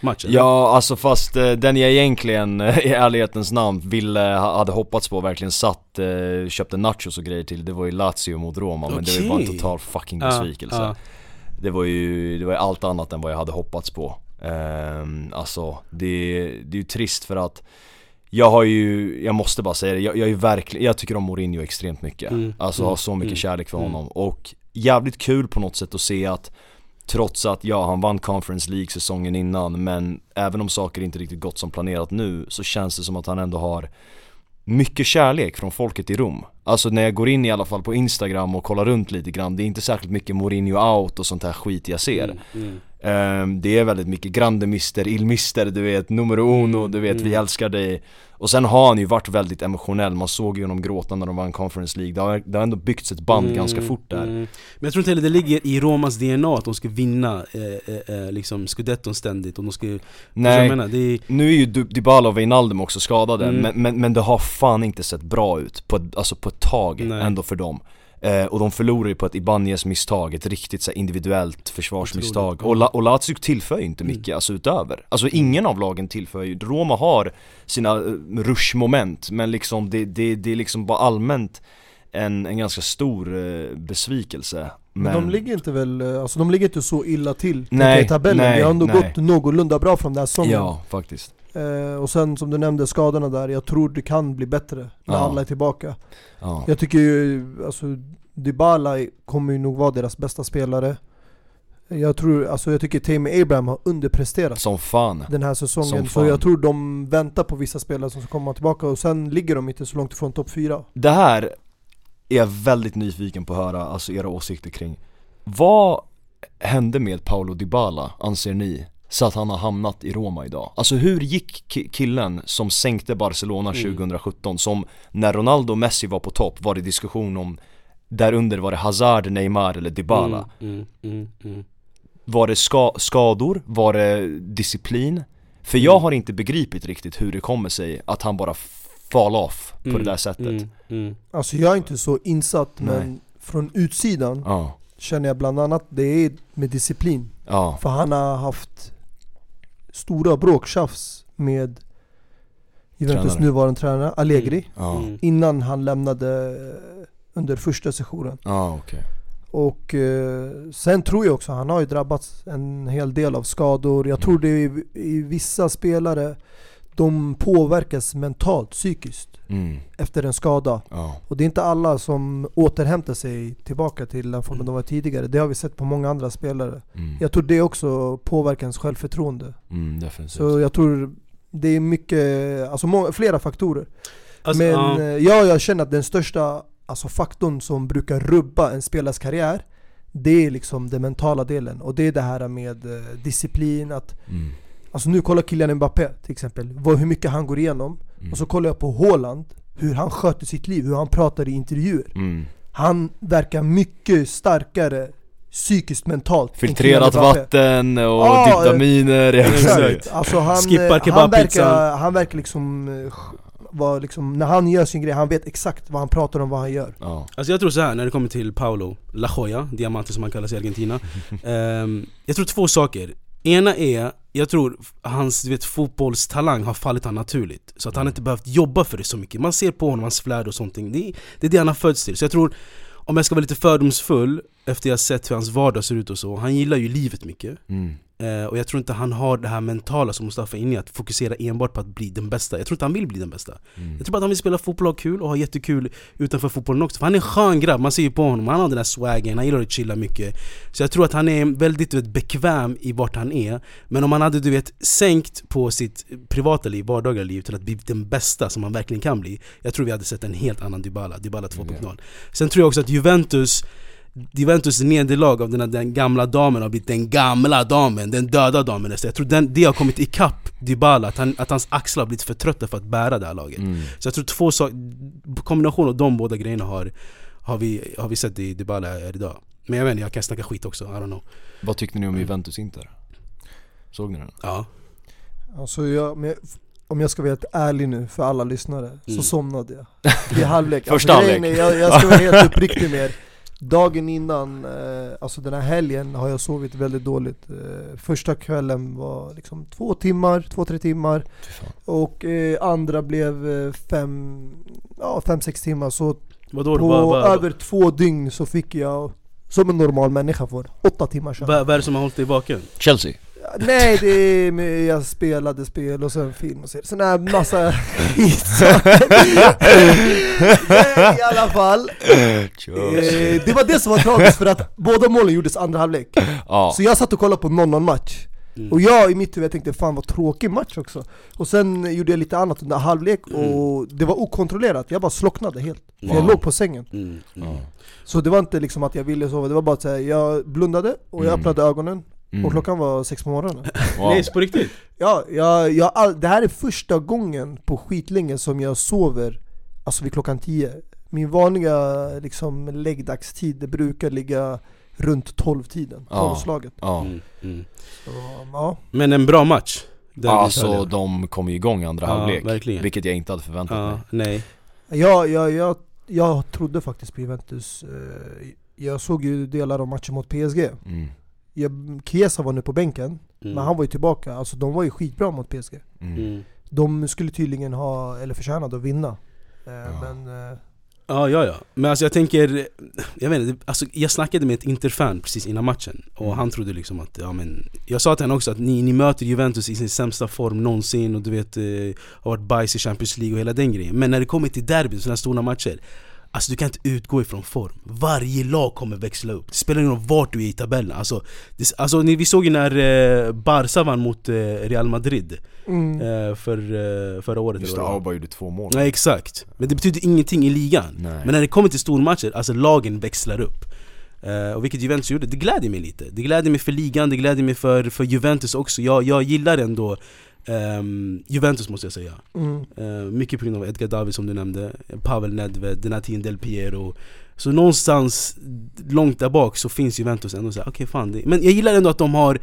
match eller? Ja, alltså fast eh, den jag egentligen i ärlighetens namn ville, ha- hade hoppats på och verkligen satt, eh, köpte nachos och grejer till Det var ju Lazio mot Roma men det var ju bara en total fucking Ja, besvikelse ja. Det var ju, det var ju allt annat än vad jag hade hoppats på Ehm, Alltså, det, det är ju trist för att jag har ju, jag måste bara säga det, jag, jag är verkligen, jag tycker om Mourinho extremt mycket Mm, Alltså mm, har så mycket mm, kärlek för mm. honom och jävligt kul på något sätt att se att Trots att, ja han vann Conference League säsongen innan men även om saker inte riktigt gått som planerat nu så känns det som att han ändå har mycket kärlek från folket i Rom. Alltså när jag går in i alla fall på Instagram och kollar runt lite grann, det är inte särskilt mycket Mourinho out och sånt här skit jag ser. Mm, mm. Ehm, Det är väldigt mycket grande mister, il mister, du vet, numero uno, du vet, vi Mm. älskar dig Och sen har han ju varit väldigt emotionell, man såg ju honom gråta när de vann Conference League Det har, det har ändå byggts ett band Mm, ganska fort där mm. Men jag tror inte heller det ligger i Romas DNA att de ska vinna eh, eh, eh, liksom scudetton ständigt och de ska... Nej, menar, är, nu är ju Dybala och Wijnaldum också skadade, Mm. men, men, men det har fan inte sett bra ut på, alltså på ett tag Nej. ändå för dem eh, Och de förlorar ju på ett Ibanez misstag, ett riktigt så individuellt försvarsmisstag. Och, La, och Lazio tillför ju inte Mm. mycket, alltså utöver Alltså ingen av lagen tillför ju, Roma har sina uh, rushmoment men liksom det, det, det är liksom bara allmänt en, en ganska stor eh, besvikelse Men de ligger inte väl, eh, alltså de ligger inte så illa till Nej, i tabellen. nej, det har ändå nej. gått någorlunda bra från den här säsongen. Ja, faktiskt Eh, och sen som du nämnde skadorna där, jag tror det kan bli bättre när Ja. alla är tillbaka. Ja, Jag tycker ju, alltså Dybala kommer ju nog vara deras bästa spelare. Jag tror, alltså jag tycker Tammy Abraham har underpresterat som fan den här säsongen. Så jag tror de väntar på vissa spelare som ska komma tillbaka och sen ligger de inte så långt ifrån topp 4. Det här är jag väldigt nyfiken på att höra, alltså era åsikter kring Vad hände med Paolo Dybala, anser ni? Så att han har hamnat i Roma idag Alltså hur gick ki- killen som sänkte Barcelona Mm. 2017 som när Ronaldo och Messi var på topp var det diskussion om Därunder var det Hazard, Neymar eller Dybala Mm, mm, mm, mm. Var det ska skador? Var det disciplin? För Mm. jag har inte begripit riktigt hur det kommer sig att han bara fall off på Mm, det där sättet Mm, mm. Alltså jag är inte så insatt Nej. men från utsidan Ja, känner jag bland annat det är med disciplin. ja, För han har haft stora bråktjafs med Juventus Tränare. nuvarande tränare Allegri ja, Mm. innan han lämnade eh, under första sessionen. ja okej Och eh, sen tror jag också, han har ju drabbats en hel del av skador. Jag tror det är i vissa spelare, de påverkas mentalt, psykiskt mm, efter en skada. ja, Och det är inte alla som återhämtar sig tillbaka till den formen Mm. de var tidigare. Det har vi sett på många andra spelare. mm, Jag tror det också påverkar ens självförtroende. mm, Så jag tror det är mycket, alltså må- flera faktorer. Alltså, Men ja. eh, ja, jag känner att den största alltså, faktorn som brukar rubba en spelares karriär Det är liksom den mentala delen och det är det här med eh, disciplin att mm, Alltså nu kollar Kylian Mbappé till exempel, vad, hur mycket han går igenom. Mm, Och så kollar jag på Haaland, hur han sköter sitt liv, hur han pratar i intervjuer. Mm. Han verkar mycket starkare psykiskt mentalt Filtrerat vatten och Ja, diptaminer, jag Exakt, alltså han, Skippar eh, han, kebabpizzan. verkar, han verkar liksom, eh, var liksom, när han gör sin grej, han vet exakt vad han pratar om, vad han gör. Ja, Alltså jag tror så här när det kommer till Paulo La Joya, diamanten som han kallas i Argentina. Ehm, Jag tror två saker. Ena är, jag tror hans du vet, fotbollstalang har fallit han naturligt. Så att han inte behövt jobba för det så mycket. Man ser på honom, hans flärd och sånt. Det, är- det är det han har fötts till. Så jag tror, om jag ska vara lite fördomsfull Efter jag sett hur hans vardag ser ut och så Han gillar ju livet mycket. Mm, och jag tror inte han har det här mentala som Mustafa är inne i, att fokusera enbart på att bli den bästa. Jag tror inte han vill bli den bästa. Mm. Jag tror bara att han vill spela fotboll och ha kul och ha jättekul utanför fotbollen också. För han är en skön grabb, man ser ju på honom, han har den där swaggen, han gillar att chilla mycket. Så jag tror att han är väldigt vet, bekväm i vart han är. Men om han hade du vet sänkt på sitt privata liv, vardagliga liv till att bli den bästa som han verkligen kan bli Jag tror vi hade sett en helt annan Dybala, Dybala 2.0 Sen tror jag också att Juventus Juventus nederlag av den, här, den gamla damen har blivit den gamla damen, den döda damen nästan. Jag tror den, det har kommit ikapp Dybala, att, han, att hans axlar har blivit för trötta för att bära det här laget Mm. Så jag tror två saker, kombination av de båda grejerna har, har, vi, har vi sett i Dybala här idag Men jag vet inte, jag kan snacka skit också, I don't know Vad tyckte ni om Juventus Inter? Såg ni den? Ja, Alltså jag, men om jag ska vara helt ärlig nu för alla lyssnare, Mm. så somnade jag i halvlek Första alltså, halvlek. jag, jag ska vara helt uppriktig med er Dagen innan, eh, alltså den här helgen har jag sovit väldigt dåligt eh, Första kvällen var liksom två timmar, två, tre timmar. Och eh, andra blev fem, ja fem, sex timmar Så vadå? på Vad vad- över två dygn så fick jag, som en normal människa får, åtta timmar sömn vad är det som har hållit dig vaken? Chelsea? Nej, det är med, jag spelade spel och sen film och serier, sån här massa Nej, I alla fall, eh, det var det som var tragiskt för att båda målen gjordes andra halvlek. Ja, Så jag satt och kollade på 0-0 match. Mm. Och jag i mitt huvud tänkte fan vad tråkig match också. Och sen gjorde jag lite annat under halvlek och det var okontrollerat, jag bara slocknade helt. För jag låg på sängen. Mm, mm. Så det var inte liksom att jag ville sova, det var bara att säga, jag blundade och jag Mm. öppnade ögonen Mm. och klockan var sex på morgonen Wow. Nej, på riktigt? Ja, jag, jag, all, det här är första gången på skitlänge som jag sover Alltså vid klockan 10 Min vanliga liksom läggdagstid, det brukar ligga runt 12-tiden, Ja. 12-slaget Ja. Mm, mm. Så, ja. Men en bra match. Den Alltså de kom ju igång i andra Ja, halvlek, verkligen. vilket jag inte hade förväntat Ja, mig nej. Jag, jag, jag, jag trodde faktiskt på Juventus Eh, Jag såg ju delar av matchen mot PSG mm. Jag, Chiesa var nu på bänken, Mm. men han var ju tillbaka Alltså de var ju skitbra mot PSG Mm. Mm. De skulle tydligen ha, eller förtjänade att vinna Eh, Ja. Men eh, Ja, ja, ja. Men alltså jag tänker, jag vet inte, alltså jag snackade med ett Interfan precis innan matchen Och Mm. han trodde liksom att, ja men Jag sa till honom också att ni, ni möter Juventus i sin sämsta form någonsin och du vet, eh, har varit bajs i Champions League och hela den grejen Men när det kommer till derby, sådana här stora matcher Alltså du kan inte utgå ifrån form. Varje lag kommer växla upp, det spelar ingen roll vart du är i tabellen. Alltså, det, alltså ni, vi såg ju när eh, Barca vann mot eh, Real Madrid mm. eh, för, eh, förra året Just det. Auba gjorde två mål. Nej exakt, men det betyder ingenting i ligan. Nej. Men när det kommer till stormatcher, alltså lagen växlar upp. Eh, Och vilket Juventus gjorde, det gläder mig lite. Det gläder mig för ligan, det gläder mig för, för Juventus också. Jag, jag gillar ändå ehm, Juventus måste jag säga Mm. Eh, Mycket på grund av Edgar David som du nämnde Pavel Nedved, Denatin Del Piero Så någonstans långt där bak så finns Juventus ändå så här, okej fan det, Men jag gillar ändå att de har,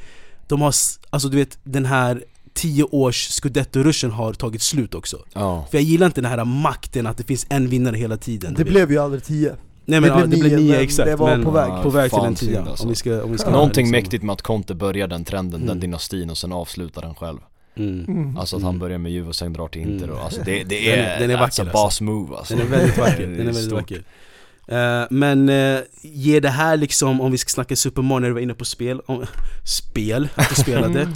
de har, alltså du vet den här 10 års scudetto-ruschen har tagit slut också Ja, För jag gillar inte den här makten att det finns en vinnare hela tiden Det blev ju aldrig 10 Nej men det ja, blev det blev nio, nio men exakt det var men på väg. på väg till en tia alltså. om vi ska, om vi ska någonting liksom- mäktigt med att Conte börjar den trenden, den Mm. dynastin och sen avslutar den själv mm. mm. Alltså att Mm. han börjar med Juve och sen drar till Inter Mm. och alltså det, det Den är, är- den är alltså vacker, boss alltså. move alltså Den är väldigt vacker, Det den är väldigt stort. vacker Eh, Men uh, ger det här liksom, om vi ska snacka Super Mario när vi var inne på spel, om, spel, inte spelade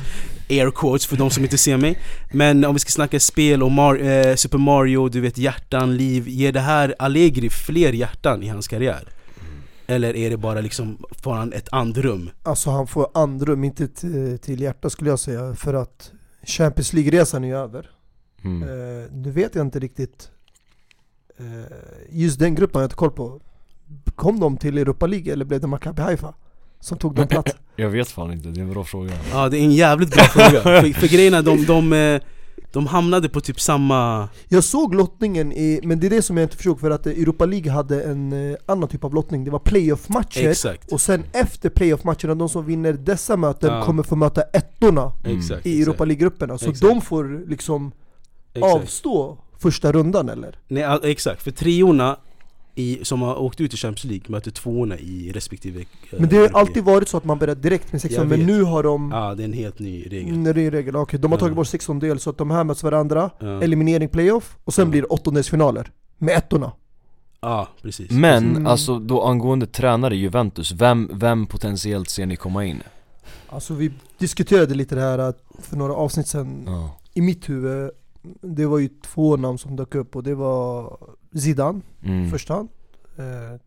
Air quotes för de som inte ser mig Men om vi ska snacka spel och Mar- eh, Super Mario, du vet hjärtan, liv Ger det här Allegri fler hjärtan i hans karriär? Eller är det bara liksom, får han ett andrum? Alltså han får andrum, inte till, till hjärta skulle jag säga För att Champions League-resan är ju över mm. eh, Nu vet jag inte riktigt eh, Just den gruppen har jag inte koll på Kom de till Europa League eller blev det Maccabi Haifa? Som tog den platsen? Jag vet fan inte, det är en bra fråga Ja det är en jävligt bra fråga, för, för grejen är de, de, eh, de hamnade på typ samma... Jag såg lottningen i, men det är det som jag inte förstod för att eh, Europa League hade en eh, annan typ av lottning Det var playoff-matcher Exakt, Och sen efter playoff-matcherna, de som vinner dessa möten Ja. kommer få möta ettorna Mm. i Europa League-grupperna Så Exakt. de får liksom exakt. avstå första rundan eller? Nej exakt, för treorna i, som har åkt ut i Champions League möter tvåorna i respektive... eh, Men det har alltid varit så att man börjar direkt med 16 Jag men nu har de Ja det är en helt ny regel Mm, en regel, okej de har Ja. tagit bort 16 del så att de här möts varandra, Ja, eliminering playoff och sen Ja. blir det åttondelsfinaler Med ettorna ja precis Men Mm. alltså då angående tränare i Juventus, vem, vem potentiellt ser ni komma in? Alltså vi diskuterade lite det här att för några avsnitt sen Ja, i mitt huvud Det var ju två namn som dök upp och det var Zidane mm. första hand. Eh,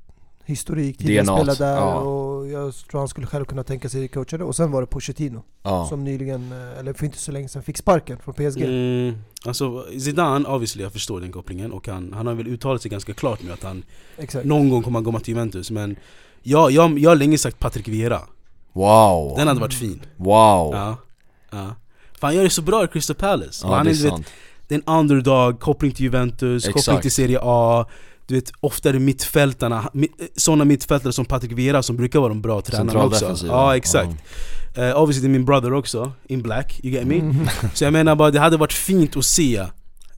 Historik, tidigare spelade där ja. och jag tror han skulle själv kunna tänka sig coacha det och sen var det Pochettino ja. som nyligen, eh, eller för inte så länge sedan, fick sparken från PSG Mm, alltså Zidane, obviously jag förstår den kopplingen och han, han har väl uttalat sig ganska klart med att han Exakt. någon gång kommer han komma till Juventus men jag, jag, jag har länge sagt Patrick Vieira, Wow, den hade varit fin. Wow. Ja, ja. För han gör det så bra i Crystal Palace, Ja han det är, du vet, sant det är en underdog, koppling till Juventus, koppling Exakt. till Serie A Du vet, ofta är det mittfältarna, mi- sådana mittfältare som Patrick Vieira som brukar vara de bra tränarna också. Ja exakt Eh, Obviously det är min brother också, in black, you get me? Mm. Så jag menar bara, det hade varit fint att se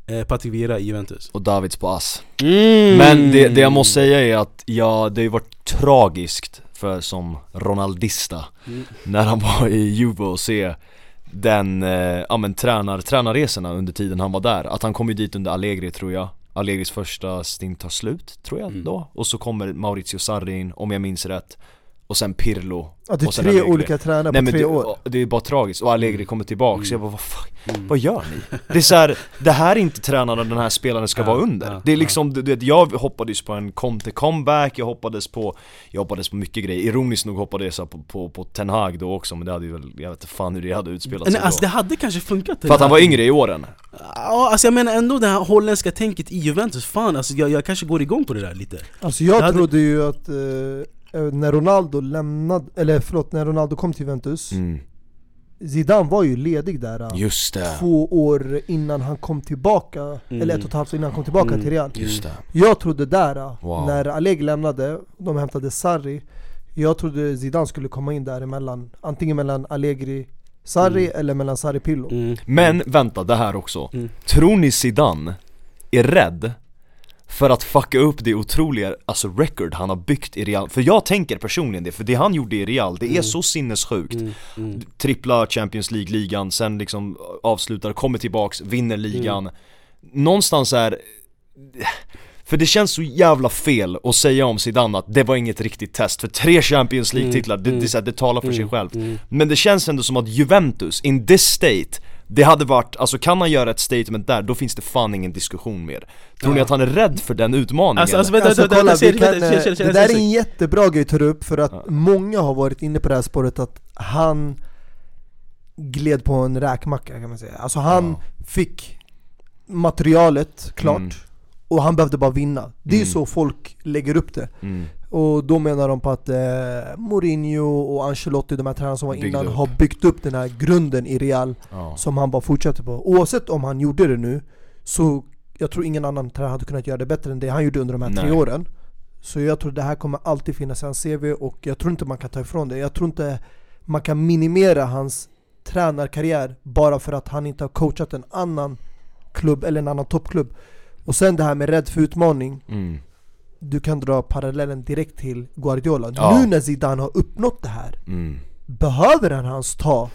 eh, Patrick Vieira i Juventus Och Davids på ass mm. Men det, det jag måste säga är att ja, det har ju varit tragiskt för som Ronaldista Mm. När han var i Juve och se den, eh, ja men tränar, tränarresorna under tiden han var där. Att han kom ju dit under Allegri tror jag. Allegris första stint tar slut, tror jag Mm. då. Och så kommer Maurizio Sarri in, om jag minns rätt Och sen Pirlo Ja, det är och sen tre Allegri. olika tränare Nej på men tre det, år det är bara tragiskt, och Allegri Mm. kommer tillbaka så jag Mm. bara vad fan, Mm. vad gör ni? Det är så här, det här är inte tränarna den här spelaren ska Ja, vara under ja, Det är ja. liksom, du vet, jag hoppades på en Conte comeback, jag hoppades på Jag hoppades på mycket grejer, ironiskt nog hoppades jag på, på, på Ten Hag då också men det hade ju väl, jag vet inte fan hur det hade utspelat sig Nej, alltså då det hade kanske funkat För att han var yngre i åren Ja, alltså jag menar ändå det här holländska tänket i Juventus, fan alltså jag, jag kanske går igång på det där lite Alltså jag Det hade- trodde ju att eh, när Ronaldo lämnade, eller förlåt, när Ronaldo kom till Juventus Mm. Zidane var ju ledig där eh, Just det, två år innan han kom tillbaka, Mm. eller ett och ett halvt år innan han kom tillbaka Mm. till Real just det. Jag trodde där, eh, Wow. när Allegri lämnade, de hämtade Sarri Jag trodde Zidane skulle komma in däremellan, antingen mellan Allegri Sarri eller mellan Sarri Pillo Mm. Men vänta, det här också. Mm. Tror ni Zidane är rädd för att fucka upp det otroliga, alltså record han har byggt i Real? För jag tänker personligen det, för det han gjorde i Real, det är så sinnessjukt. Mm. Mm. Trippla Champions League-ligan, sen liksom avslutar, kommer tillbaks, vinner ligan. Någonstans är för det känns så jävla fel att säga om Zidane att det var inget riktigt test, för tre Champions League-titlar, det, det, är så här, det talar för sig självt. Men det känns ändå som att Juventus, in this state, det hade varit, alltså kan han göra ett statement där, då finns det fan ingen diskussion mer. Tror ni att han är rädd för den utmaningen? Alltså, alltså vänta, Alltså vänta, kolla, vänta, vi vänta, kan, det där är en jättebra grej att ta upp för att många har varit inne på det här spåret att han gled på en räkmacka kan man säga. Alltså han fick materialet klart Mm. Och han behövde bara vinna. Det är Mm. så folk lägger upp det. Mm. Och då menar de på att eh, Mourinho och Ancelotti, de här tränarna som var Byggde innan, upp. har byggt upp den här grunden i Real Ja. som han bara fortsätter på. Oavsett om han gjorde det nu, så jag tror ingen annan tränare hade kunnat göra det bättre än det han gjorde under de här tre Nej. åren. Så jag tror det här kommer alltid finnas i hans CV och jag tror inte man kan ta ifrån det. Jag tror inte man kan minimera hans tränarkarriär bara för att han inte har coachat en annan klubb eller en annan toppklubb. Och sen det här med rädd för utmaning, Mm. du kan dra parallellen direkt till Guardiola. Ja. Nu när Zidane har uppnått det här, Mm. behöver han hans ta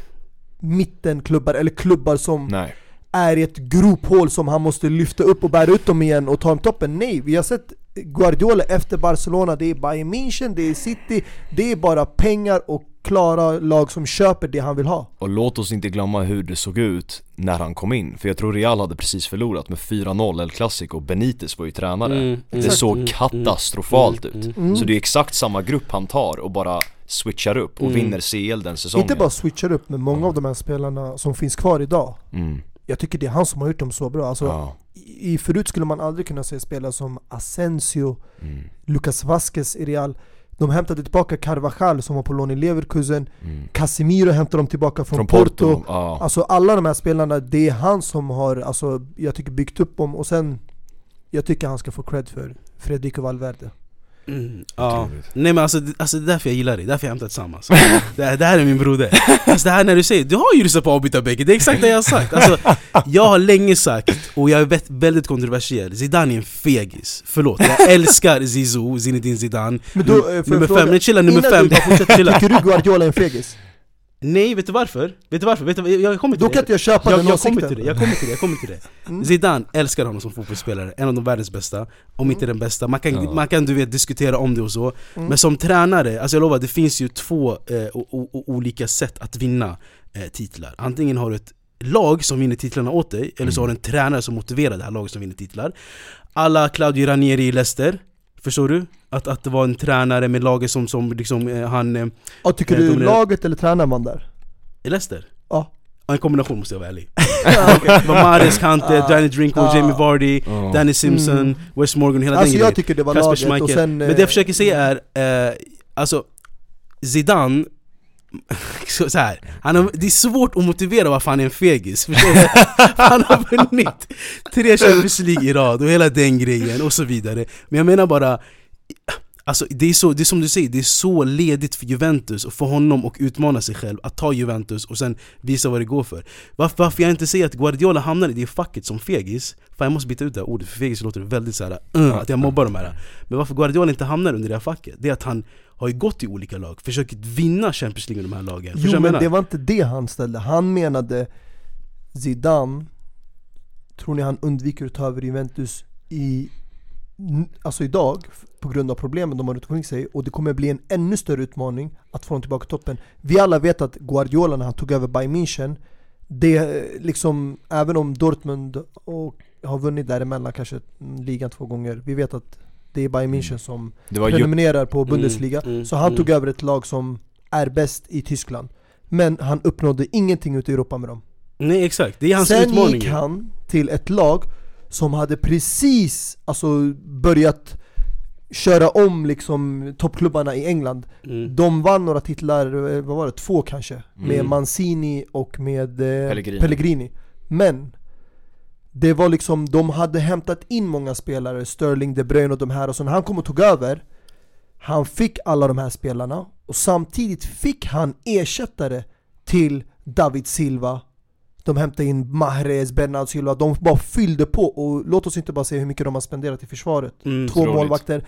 mittenklubbar eller klubbar som Nej. är i ett grophål som han måste lyfta upp och bära ut dem igen och ta dem toppen. Nej, vi har sett Guardiola efter Barcelona, det är Bayern München, det är City, det är bara pengar och klara lag som köper det han vill ha. Och låt oss inte glömma hur det såg ut när han kom in, för jag tror Real hade precis förlorat med 4-0 El Clasico, Benitez var ju tränare Mm, Det exakt. såg Mm, katastrofalt mm, ut mm. Så det är exakt samma grupp han tar och bara switchar upp och Mm. vinner CL den säsongen Inte bara switchar upp, men många av de här spelarna som finns kvar idag mm. Jag tycker det är han som har gjort dem så bra. Alltså, Ja. i, i- förut skulle man aldrig kunna se spelare som Asensio, Mm. Lucas Vasquez i Real. De hämtade tillbaka Carvajal som var på lån i Leverkusen. Mm. Casemiro hämtade de tillbaka från, Från Porto. Porto, ja. Alltså alla de här spelarna, det är han som har, alltså, jag tycker byggt upp dem och sen Jag tycker han ska få cred för Federico Valverde Mm, ja. Nej men alltså, det- alltså det är därför jag gillar dig, därför jag hämtar tillsammans. Det, här- det här är min broder. Alltså det här när du säger, du har ju lyssnat på avbytarbänken, det är exakt det jag har sagt. Alltså, Jag har länge sagt, och jag är vä- väldigt kontroversiell, Zidane är en fegis. Förlåt, jag älskar Zizou, Zinedine Zidane. Men då, eh, Nummer fråga, fem, nej chilla nummer fem, du chilla. Tycker du Guardiola är en fegis? Nej, vet du varför? Vet du varför? Vet du, jag kommer till Då det. kan inte jag köpa jag, den jag kommer åsikten till det, jag kommer till det, jag kommer till det Mm. Zidane älskar honom som fotbollsspelare, en av de världens bästa Om inte den bästa, man kan, Ja. man kan du vet diskutera om det och så Mm. Men som tränare, alltså jag lovar, det finns ju två eh, olika sätt att vinna eh, titlar Antingen har du ett lag som vinner titlarna åt dig, eller så har du en tränare som motiverar det här laget som vinner titlar Alla Claudio Ranieri i Leicester Förstår du? Att, att det var en tränare med laget som, som liksom, eh, han... Eh, tycker Eh, du dominerar- laget eller tränaren vann där? i Leicester? Ja. Ja, en kombination måste jag vara ärlig Det var Mahrez, Kante. Danny Drinkwater, Ah. Jamie Vardy, Ja. Danny Simpson, Mm. Wes Morgan, hela Alltså den jag grejen tycker det var Kasper laget Schmeichel. och sen... Men det jag försöker säga är, eh, alltså Zidane så, så här, han har, det är svårt att motivera varför han är en fegis, förstår du? Han har vunnit tre Champions League i rad och hela den grejen och så vidare. Men jag menar bara Alltså det är, så, det är som du säger, det är så ledigt för Juventus och för honom att utmana sig själv, att ta Juventus och sen visa vad det går för. Varför, varför jag inte säger att Guardiola hamnar i det facket som fegis, Fan jag måste byta ut det här ordet för fegis låter väldigt såhär, uh, att jag mobbar de här. Men varför Guardiola inte hamnar under det här facket, det är att han har ju gått i olika lag, försökt vinna Champions League med de här lagen. Jo men menar? det var inte det han ställde, han menade Zidane Tror ni han undviker att ta över Juventus i Alltså idag, på grund av problemen de har runt omkring sig och det kommer bli en ännu större utmaning att få dem tillbaka till toppen. Vi alla vet att Guardiola när han tog över Bayern München Det liksom, även om Dortmund och har vunnit däremellan kanske ligan två gånger Vi vet att det är Bayern München som var ju, prenumererar på Bundesliga mm, Så han mm. tog över ett lag som är bäst i Tyskland Men han uppnådde ingenting ute i Europa med dem Nej exakt, det är hans Sen utmaning gick han till ett lag som hade precis alltså, börjat köra om liksom toppklubbarna i England. Mm. De vann några titlar, eh, vad var det, två kanske? Med Mm. Mancini och med eh, Pellegrini. Pellegrini. Men det var liksom, de hade hämtat in många spelare, Sterling, De Bruyne och de här och så när han kom och tog över. Han fick alla de här spelarna och samtidigt fick han ersättare till David Silva. De hämtade in Mahrez, Bernardo Silva, de bara fyllde på och låt oss inte bara se hur mycket de har spenderat i försvaret. Mm. Två målvakter.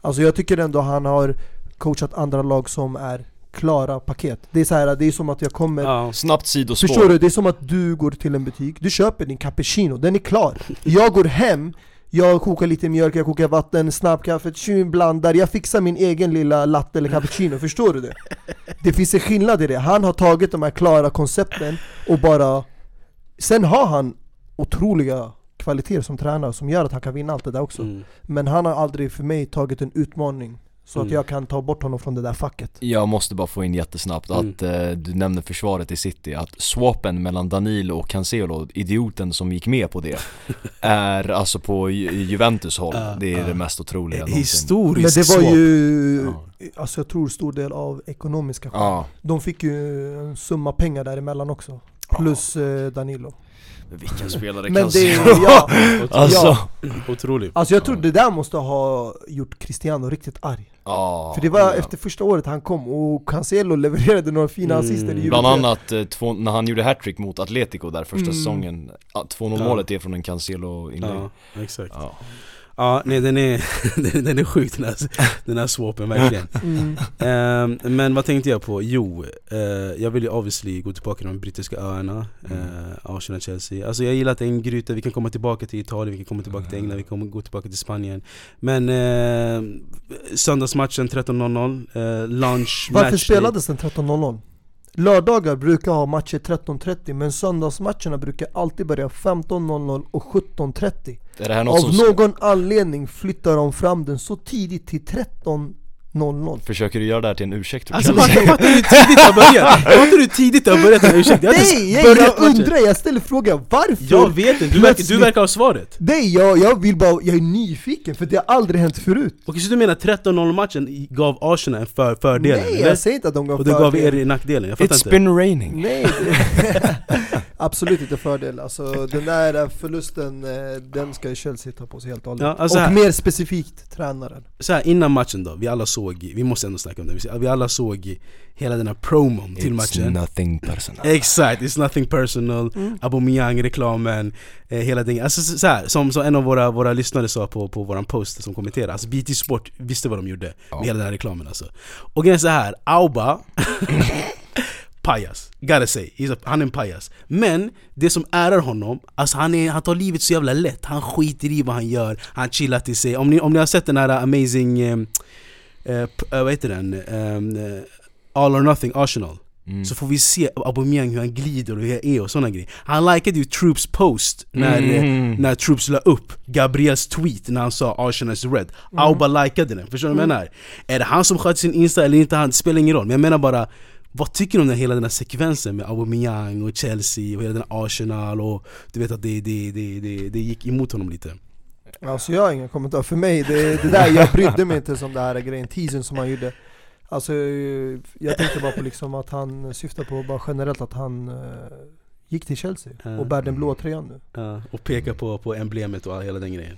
Alltså jag tycker ändå han har coachat andra lag som är klara paket Det är så här, det är som att jag kommer Ja. Snabbt sidospår. Förstår du? Det är som att du går till en butik, du köper din cappuccino, den är klar Jag går hem, jag kokar lite mjölk, jag kokar vatten, snabbkaffe, tjum, blandar Jag fixar min egen lilla latte eller cappuccino, förstår du det? Det finns en skillnad i det, han har tagit de här klara koncepten och bara Sen har han otroliga kvaliteter som tränare som gör att han kan vinna allt det där också Mm. Men han har aldrig för mig tagit en utmaning Så att Mm. jag kan ta bort honom från det där facket Jag måste bara få in jättesnabbt Mm. att eh, du nämnde försvaret i city, att swapen mellan Danilo och Cancelo, idioten som gick med på det, är alltså på Ju- Juventus håll, Ja, det är ja. det mest otroliga någonsin. Men Historisk det var swap. ju, Ja. alltså jag tror stor del av ekonomiska skäl De fick ju en summa pengar däremellan också Plus eh, Danilo men vilken spelare Men det, ja, Alltså, ja. Otrolig. Alltså jag tror det där måste ha gjort Cristiano riktigt arg ja, För det var ja. efter första året han kom och Cancelo levererade några fina Mm. assister i Bland Juventus. annat eh, två, när han gjorde hattrick mot Atletico där första Mm. säsongen, ja, 2-0 Ja. målet är från en Cancelo-inlägg Ja, exakt. Ja. Ja, nej den är, den, är sjuk den här, den här swapen verkligen. Mm. Ehm, men vad tänkte jag på? Jo, eh, jag vill ju obviously gå tillbaka till de brittiska öarna, Mm. uh, Arsenal, Chelsea. Alltså jag gillar att det är en gryta, vi kan komma tillbaka till Italien, vi kan komma tillbaka till England, vi kan gå tillbaka till Spanien. Men eh, söndagsmatchen 13.00, eh, lunch, Varför match spelades den 13.00? Lördagar brukar ha matcher 13.30 men söndagsmatcherna brukar alltid börja 15.00 och 17.30 Är det här något Av som någon anledning flyttar de fram den så tidigt till 13.00 försöker du göra det här till en ursäkt Alltså Chelsea? fattar du hur tidigt det har börjat? Fattar du hur tidigt det har börjat? Nej, ursäkta, jag har inte Nej, jag, jag matchen. undrar, jag ställer frågan varför? Jag vet inte, du verkar, du verkar ha svaret Nej, jag, jag vill bara, jag är nyfiken för det har aldrig hänt förut Okej, så du menar 13-0 matchen gav Arsenal en för, fördel? Nej, eller? jag säger inte att de gav Och det gav fördel. er nackdelen? Jag fattar It's inte been raining Nej, absolut inte fördel. Alltså den där förlusten, eh, den ska Chelsea ta på sig helt och hållet. Ja, alltså och här- mer specifikt tränaren. så här, innan matchen då, vi alla såg, vi måste ändå snacka om det, Vi- alla såg hela den här promon till matchen nothing personal Exakt, it's nothing personal, Mm. Aubameyang-reklamen, eh, hela det Alltså så, här, som, som en av våra, våra lyssnare sa på, på våran post som kommenterade, alltså BT Sport visste vad de gjorde Ja. med hela den här reklamen alltså Och grejen är så här, Auba Pajas, gotta say, He's a, han är en pajas. Men det som ärar honom, alltså han, är, han tar livet så jävla lätt. Han skiter i vad han gör, han chillar till sig. Om ni, om ni har sett den här amazing, eh, eh, eh, vad heter den? Ehm, eh, All or nothing Arsenal. Mm. så får vi se Aubameyang hur han glider och hur han är och sådana grejer. Han likade ju Troops post när, Mm. eh, när Troops la upp Gabriels tweet när han sa Arsenal is red. Auba likade den, förstår du vad jag menar? Är det han som sköter sin Insta eller inte? Han, det spelar ingen roll. Men jag menar bara vad tycker du om den, hela den här sekvensen med Aubameyang och Chelsea och hela den Arsenal och du vet att det, det, det, det, det gick emot honom lite? Alltså jag har ingen kommentar, för mig, det, det där, jag brydde mig inte som det här grejen, teasern som han gjorde. Alltså jag tänkte bara på liksom att han syftar på bara generellt att han eh, gick till Chelsea och bär den blåa tröjan nu. Ja, och peka på, på emblemet och hela den grejen.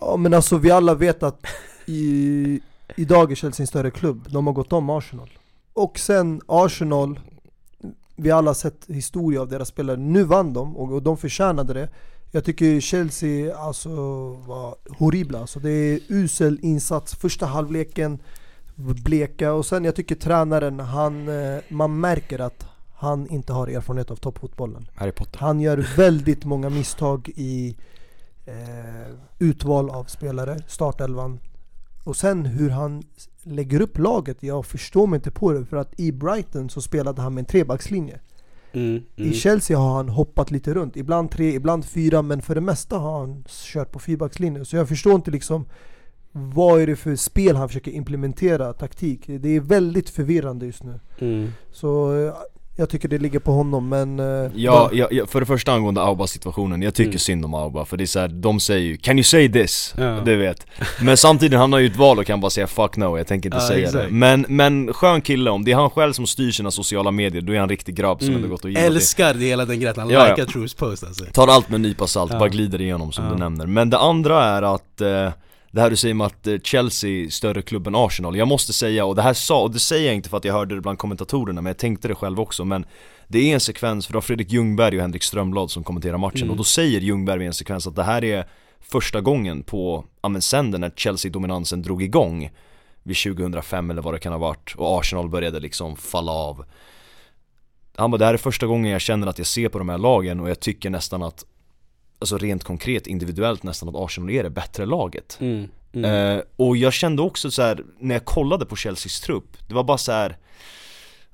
Ja men alltså vi alla vet att i, idag är Chelsea en större klubb, de har gått om Arsenal Och sen Arsenal, vi alla har sett historia av deras spelare, nu vann de och, och de förtjänade det. Jag tycker Chelsea alltså var horribla, alltså det är usel insats, första halvleken bleka. Och sen jag tycker tränaren, han, eh, man märker att han inte har erfarenhet av toppfotbollen. Harry Potter. Han gör väldigt många misstag i eh, utval av spelare, startelvan. Och sen hur han lägger upp laget, jag förstår mig inte på det. För att i Brighton så spelade han med en trebackslinje. mm, mm. I Chelsea har han hoppat lite runt. Ibland tre, ibland fyra, men för det mesta har han kört på fyrbackslinje. Så jag förstår inte liksom vad är det för spel han försöker implementera, taktik. Det är väldigt förvirrande just nu. Mm. Så eh, Jag tycker det ligger på honom men... eh, Ja, ja, ja, för det första angående Auba situationen, jag tycker Mm. synd om Auba för det är så här, de säger ju 'Can you say this?' Ja. Du vet Men samtidigt, han har ju ett val och kan bara säga 'fuck no' jag tänker inte Ja, säga exakt. det men, men skön kille, om det är han själv som styr sina sociala medier, då är han en riktig grabb som ändå gått och gillat Mm. Älskar det hela den grejen, han Ja, ja. likar Trues post alltså Tar allt med en nypa salt, Ja. bara glider igenom som Ja. du nämner Men det andra är att eh, det här du säger med att eh, Chelsea är större klubb än Arsenal Jag måste säga, och det här sa, och det säger jag inte för att jag hörde det bland kommentatorerna Men jag tänkte det själv också men Det är en sekvens, för det var Fredrik Ljungberg och Henrik Strömblad som kommenterar matchen Mm. Och då säger Ljungberg i en sekvens att det här är första gången på, ja men sen den när Chelsea-dominansen drog igång Vid 2005 eller vad det kan ha varit och Arsenal började liksom falla av Han bara, det här är första gången jag känner att jag ser på de här lagen och jag tycker nästan att Alltså rent konkret, individuellt nästan att Arsenal är det bättre laget mm. Mm. eh, Och jag kände också så här när jag kollade på Chelseas trupp Det var bara så här.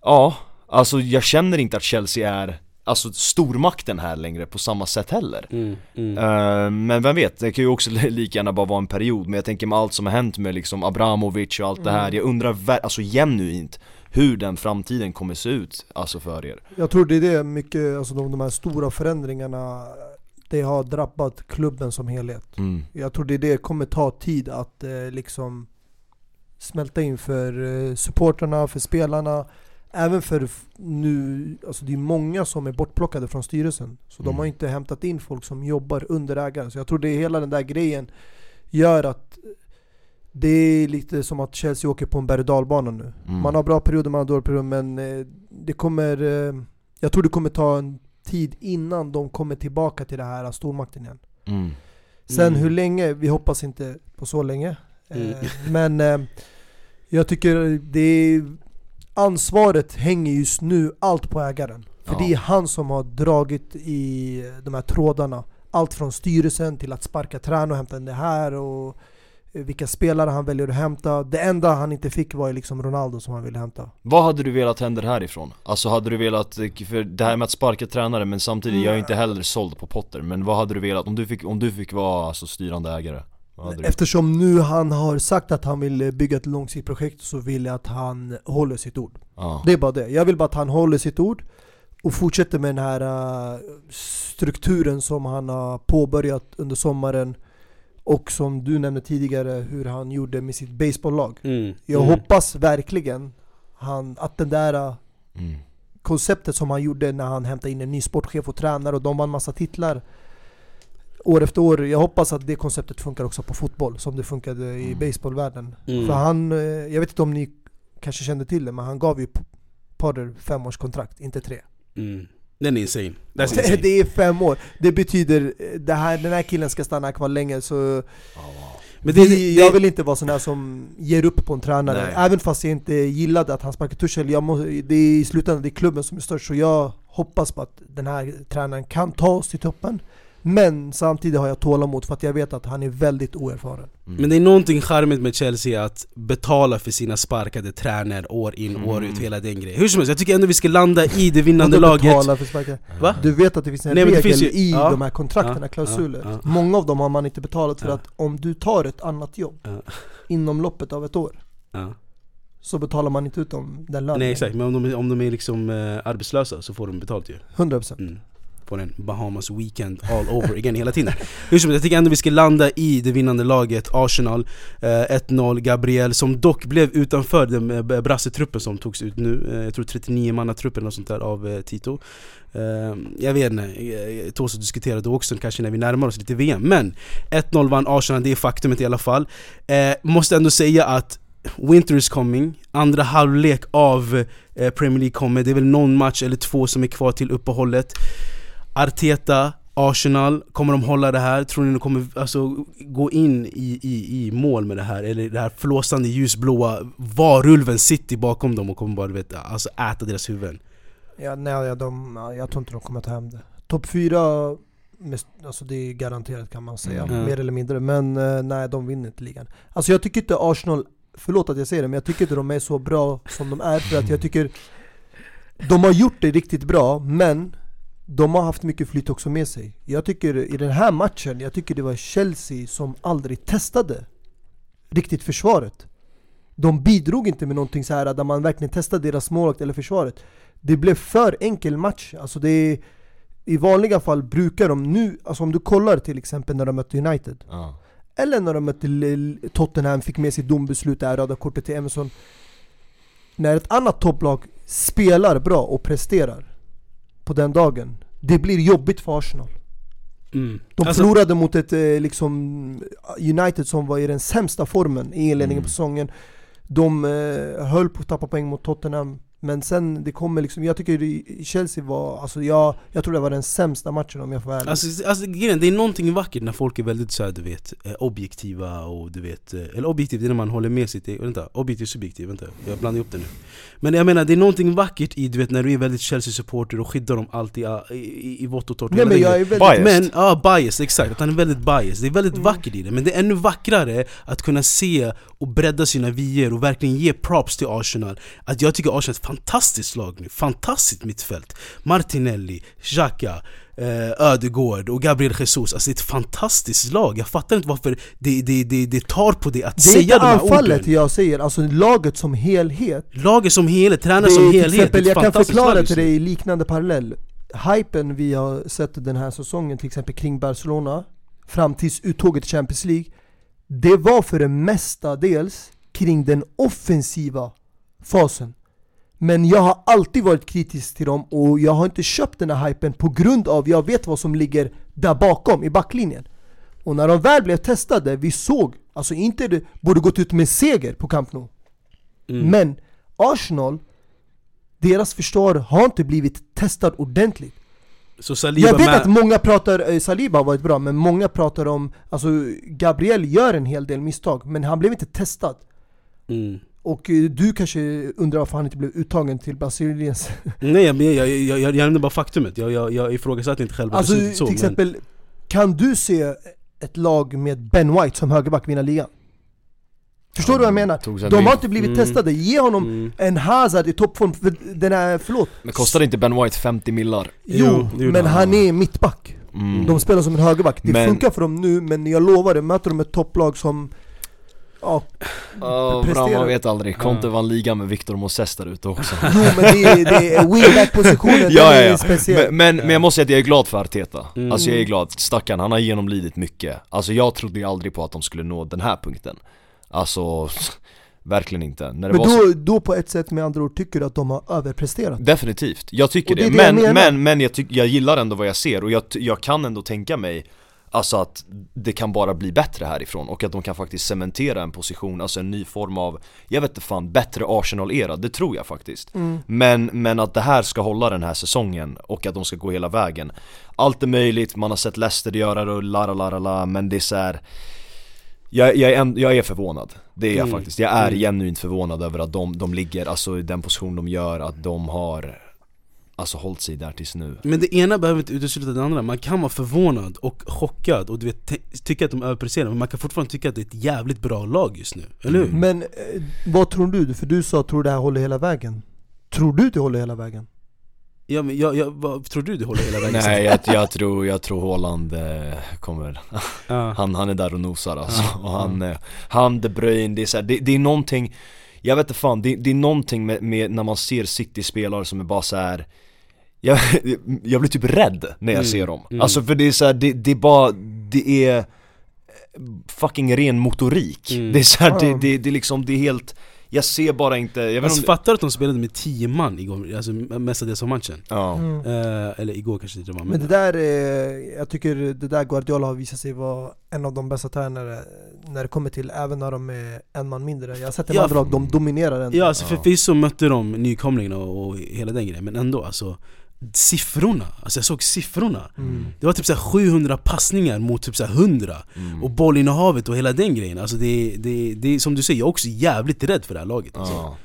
Ja, alltså jag känner inte att Chelsea är Alltså stormakten här längre på samma sätt heller Mm. Mm. Eh, Men vem vet, det kan ju också lika gärna bara vara en period Men jag tänker med allt som har hänt med liksom Abramovic och allt det här Jag undrar alltså genuint hur den framtiden kommer se ut, alltså för er Jag tror det är det mycket, alltså de, de här stora förändringarna Det har drabbat klubben som helhet mm. Jag tror det det kommer ta tid att eh, liksom Smälta in för eh, supporterna, för spelarna Även för nu, alltså det är många som är bortplockade från styrelsen Så de Mm. har inte hämtat in folk som jobbar under ägaren Så jag tror det hela den där grejen Gör att det är lite som att Chelsea åker på en berg och nu Mm. Man har bra perioder, man har dåliga perioder men eh, det kommer eh, Jag tror det kommer ta en tid innan de kommer tillbaka till det här stormakten igen Mm. Sen Mm. hur länge, vi hoppas inte på så länge Mm. eh, Men eh, jag tycker det är, Ansvaret hänger just nu allt på ägaren För Ja. det är han som har dragit i de här trådarna Allt från styrelsen till att sparka tränare och hämta in det här och vilka spelare han väljer att hämta Det enda han inte fick var ju liksom Ronaldo som han ville hämta Vad hade du velat händer härifrån? Alltså hade du velat, för det här med att sparka tränare men samtidigt, jag är inte heller såld på Potter Men vad hade du velat, om du fick, om du fick vara alltså, styrande ägare? Eftersom nu han har sagt att han vill eh, bygga ett långsiktigt projekt så vill jag att han håller sitt ord Ja. Det är bara det. Jag vill bara att han håller sitt ord och fortsätter med den här strukturen som han har påbörjat under sommaren och som du nämnde tidigare hur han gjorde med sitt baseballlag. Mm. Jag Mm. hoppas verkligen han, att det där äh, Mm. konceptet som han gjorde när han hämtade in en ny sportchef och tränare och de vann massa titlar år efter år. Jag hoppas att det konceptet funkar också på fotboll som det funkade i Mm. baseballvärlden. Mm. För han, eh, jag vet inte om ni kanske kände till det, men han gav ju Potter femårskontrakt, inte tre. Den är insane. That's insane. Det är fem år. Det betyder, eh, det här, den här killen ska stanna kvar länge så Men det, vi, det, jag vill inte vara sån här som ger upp på en tränare. Nej. Även fast jag inte gillade att han sparkade Tuchel. Jag må, det är i slutändan det är klubben som är störst, så jag hoppas på att den här tränaren kan ta oss till toppen. Men samtidigt har jag tålamod för att jag vet att han är väldigt oerfaren. Men det är någonting charmigt med Chelsea att betala för sina sparkade tränare år in Mm. år ut, hela den grejen. Hur som helst, jag tycker ändå vi ska landa i det vinnande laget. betala för sparkar? Va? Du vet att det finns en Nej, regel finns ju- i ja. de här kontrakterna, Ja, klausuler. ja. Många av dem har man inte betalat för Ja. att om du tar ett annat jobb Ja. inom loppet av ett år Ja. så betalar man inte ut dem den lönen. Nej exakt, men om de, är- om de är liksom eh, arbetslösa så får de betalt ju. 100% Mm på en Bahamas weekend all over again hela tiden. Hur som helst, jag tycker ändå vi ska landa i det vinnande laget, Arsenal. Eh, 1-0, Gabriel som dock blev utanför den eh, brassetruppen som togs ut nu. Eh, jag tror 39 mannatruppen eller sånt där av eh, Tito. Eh, jag vet inte, eh, Toso diskuterade också kanske när vi närmar oss lite VM. Men 1-0 vann Arsenal, det är faktumet i alla fall. Eh, måste ändå säga att Winter is coming, andra halvlek av eh, Premier League kommer, det är väl någon match eller två som är kvar till uppehållet Arteta, Arsenal, kommer de hålla det här? Tror ni de kommer alltså, gå in i, i, i mål med det här? Eller det här flåsande ljusblåa varulven City bakom dem och kommer bara vet, alltså, äta deras huvuden? Ja, nej, ja, de, ja, jag tror inte de kommer ta hem det. Topp fyra, alltså det är garanterat kan man säga, Mm. mer eller mindre. Men eh, nej, de vinner inte ligan. Alltså jag tycker inte Arsenal, förlåt att jag säger det, men jag tycker inte de är så bra som de är. För att jag tycker de har gjort det riktigt bra, men de har haft mycket flyt också med sig. Jag tycker i den här matchen, jag tycker det var Chelsea som aldrig testade riktigt försvaret. De bidrog inte med någonting så här där man verkligen testade deras målvakt eller försvaret. Det blev för enkel match. Alltså det är, I vanliga fall brukar de nu, alltså om du kollar till exempel när de mötte United Ja. Eller när de mötte Tottenham, fick med sitt dombeslut där, röda kortet till Emerson När ett annat topplag spelar bra och presterar på den dagen Det blir jobbigt för Arsenal Mm. De Alltså- förlorade mot ett eh, liksom United som var i den sämsta formen i inledningen Mm. på säsongen De eh, höll på att tappa poäng mot Tottenham Men sen det kommer liksom, jag tycker i- Chelsea var, alltså jag, jag tror det var den sämsta matchen om jag får vara ärlig Alltså, alltså grejen, det är någonting vackert när folk är väldigt så här, du vet, eh, objektiva och du vet, eh, eller objektiv det är när man håller med sitt eget, vänta, objektiv subjektiv, vänta, jag blandar ihop det nu Men jag menar det är någonting vackert i du vet när du är väldigt Chelsea-supporter och skyddar dem alltid i, i, i vått och torrt Nej men jag är väldigt Biased. Men, ja bias, exakt, att han är väldigt bias. Det är väldigt Mm. vackert i det, men det är ännu vackrare att kunna se och bredda sina vyer och verkligen ge props till Arsenal. Att jag tycker Arsenal är ett fantastiskt lag nu, fantastiskt mittfält. Martinelli, Xhaka, eh, Ödegård och Gabriel Jesus, alltså det är ett fantastiskt lag. Jag fattar inte varför det, det, det, det tar på det att Det är säga inte de här anfallet orden jag säger, alltså laget som helhet. Laget som helhet, tränare Det som är till helhet, exempel, det är jag kan förklara till dig i liknande parallell. Hypen vi har sett den här säsongen till exempel kring Barcelona Fram tills uttåget i Champions League Det var för det mesta dels kring den offensiva fasen. Men jag har alltid varit kritisk till dem och jag har inte köpt den här hypen på grund av jag vet vad som ligger där bakom i backlinjen. Och när de väl blev testade, vi såg, alltså inte det borde gått ut med seger på Camp Nou. Mm. men Arsenal, deras försvar har inte blivit testad ordentligt Så Saliba Jag vet med- att många pratar, eh, Saliba har varit bra, men många pratar om, alltså Gabriel gör en hel del misstag, men han blev inte testad mm. Och eh, du kanske undrar varför han inte blev uttagen till Brasiliens Nej jag, jag, jag, jag, nämnde bara faktumet, jag, jag, jag ifrågasatte inte själva Alltså beslutet så till men- exempel, kan du se ett lag med Ben White som högerback vinna ligan? Förstår du vad jag menar? De har inte blivit Mm. testade, ge honom Mm. en Hazard i toppform, för den är, förlåt Men kostade inte Ben White 50 millar? Jo, Jo, men han. är mittback Mm. De spelar som en högerback, det Men- funkar för dem nu men jag lovar, det möter de ett topplag som Ja, Ja, presterar. bra, man vet aldrig. Conte vann ligan med Victor Moses där ute också jo men det är, det är wingback-positionen, den ja, ja, är ja. speciell Men, men, men jag måste säga att jag är glad för Arteta Mm. Alltså jag är glad, stackarn, han har genomlidit mycket Alltså jag trodde ju aldrig på att de skulle nå den här punkten Alltså, verkligen inte. Men var så... då, då på ett sätt med andra ord tycker du att de har överpresterat? Definitivt, jag tycker det det, det jag men, men, men jag, tyck, jag gillar ändå vad jag ser och jag, jag kan ändå tänka mig Alltså att det kan bara bli bättre härifrån och att de kan faktiskt cementera en position, alltså en ny form av Jag vet inte fan, bättre Arsenal-era, det tror jag faktiskt. Mm. men, men att det här ska hålla den här säsongen och att de ska gå hela vägen. Allt är möjligt, man har sett Leicester göra det och la la la la men det är så här. Jag, jag, är, en- jag är förvånad, det är jag Mm. faktiskt. Jag är Mm. genuint förvånad över att de, de ligger, alltså i den position de gör, att de har Alltså hållit sig där tills nu Men det ena behöver inte utesluta det andra, man kan vara förvånad och chockad och du vet, tycka att de överpresterar men man kan fortfarande tycka att det är ett jävligt bra lag just nu, eller hur? Men eh, vad tror du? För du sa tror det här håller hela vägen Tror du det håller hela vägen? Ja, men jag, jag, vad, tror du det håller hela vägen? Nej jag, jag tror, jag tror Haaland eh, kommer, Ja. han, han är där och nosar alltså Ja, och han, eh, han De Bruyne, det är så här, det, det är någonting Jag vet inte fan, det, det är någonting med, med när man ser City-spelare som är bara så här. Jag, jag blir typ rädd när jag Mm, ser dem mm. Alltså för det är så här, det, det är bara, det är fucking ren motorik Mm. Det är så här, det, det, det är liksom, det är helt Jag ser bara inte, jag vet Alltså, inte om fattar att de spelade med 10 man igår, alltså mestadels av matchen? det, ja. Mm. Eh, eller igår kanske det var Men det där, eh, jag tycker det där Guardiola har visat sig vara en av de bästa tränare när det kommer till, även när de är en man mindre Jag har sett en Ja, andra lag, de dominerar ändå Ja alltså Ja. förvisso mötte de nykomlingarna och, och hela den grejen, men ändå alltså Siffrorna, alltså jag såg siffrorna. Mm. Det var typ så här 700 passningar mot typ så här 100 Mm. Och bollinnehavet och hela den grejen, alltså det, det, det är som du säger, jag är också jävligt rädd för det här laget alltså.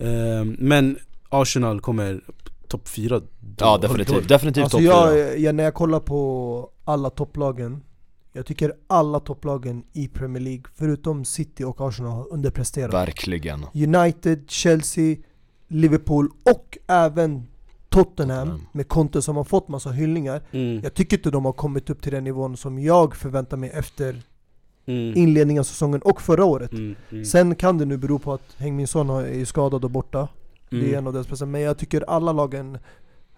Ehm, Men Arsenal kommer topp 4 ja definitivt, definitivt Alltså topp fyra. jag, jag, när jag kollar på alla topplagen Jag tycker alla topplagen i Premier League, förutom City och Arsenal, har underpresterat. Verkligen. United, Chelsea, Liverpool och även Tottenham Tottenham. med Conte som har fått massa hyllningar mm. Jag tycker inte de har kommit upp till den nivån som jag förväntar mig efter Mm. inledningen av säsongen och förra året Mm. Mm. Sen kan det nu bero på att Heung-Min Son är skadad och borta Det Mm. är en av deras bästa, men jag tycker alla lagen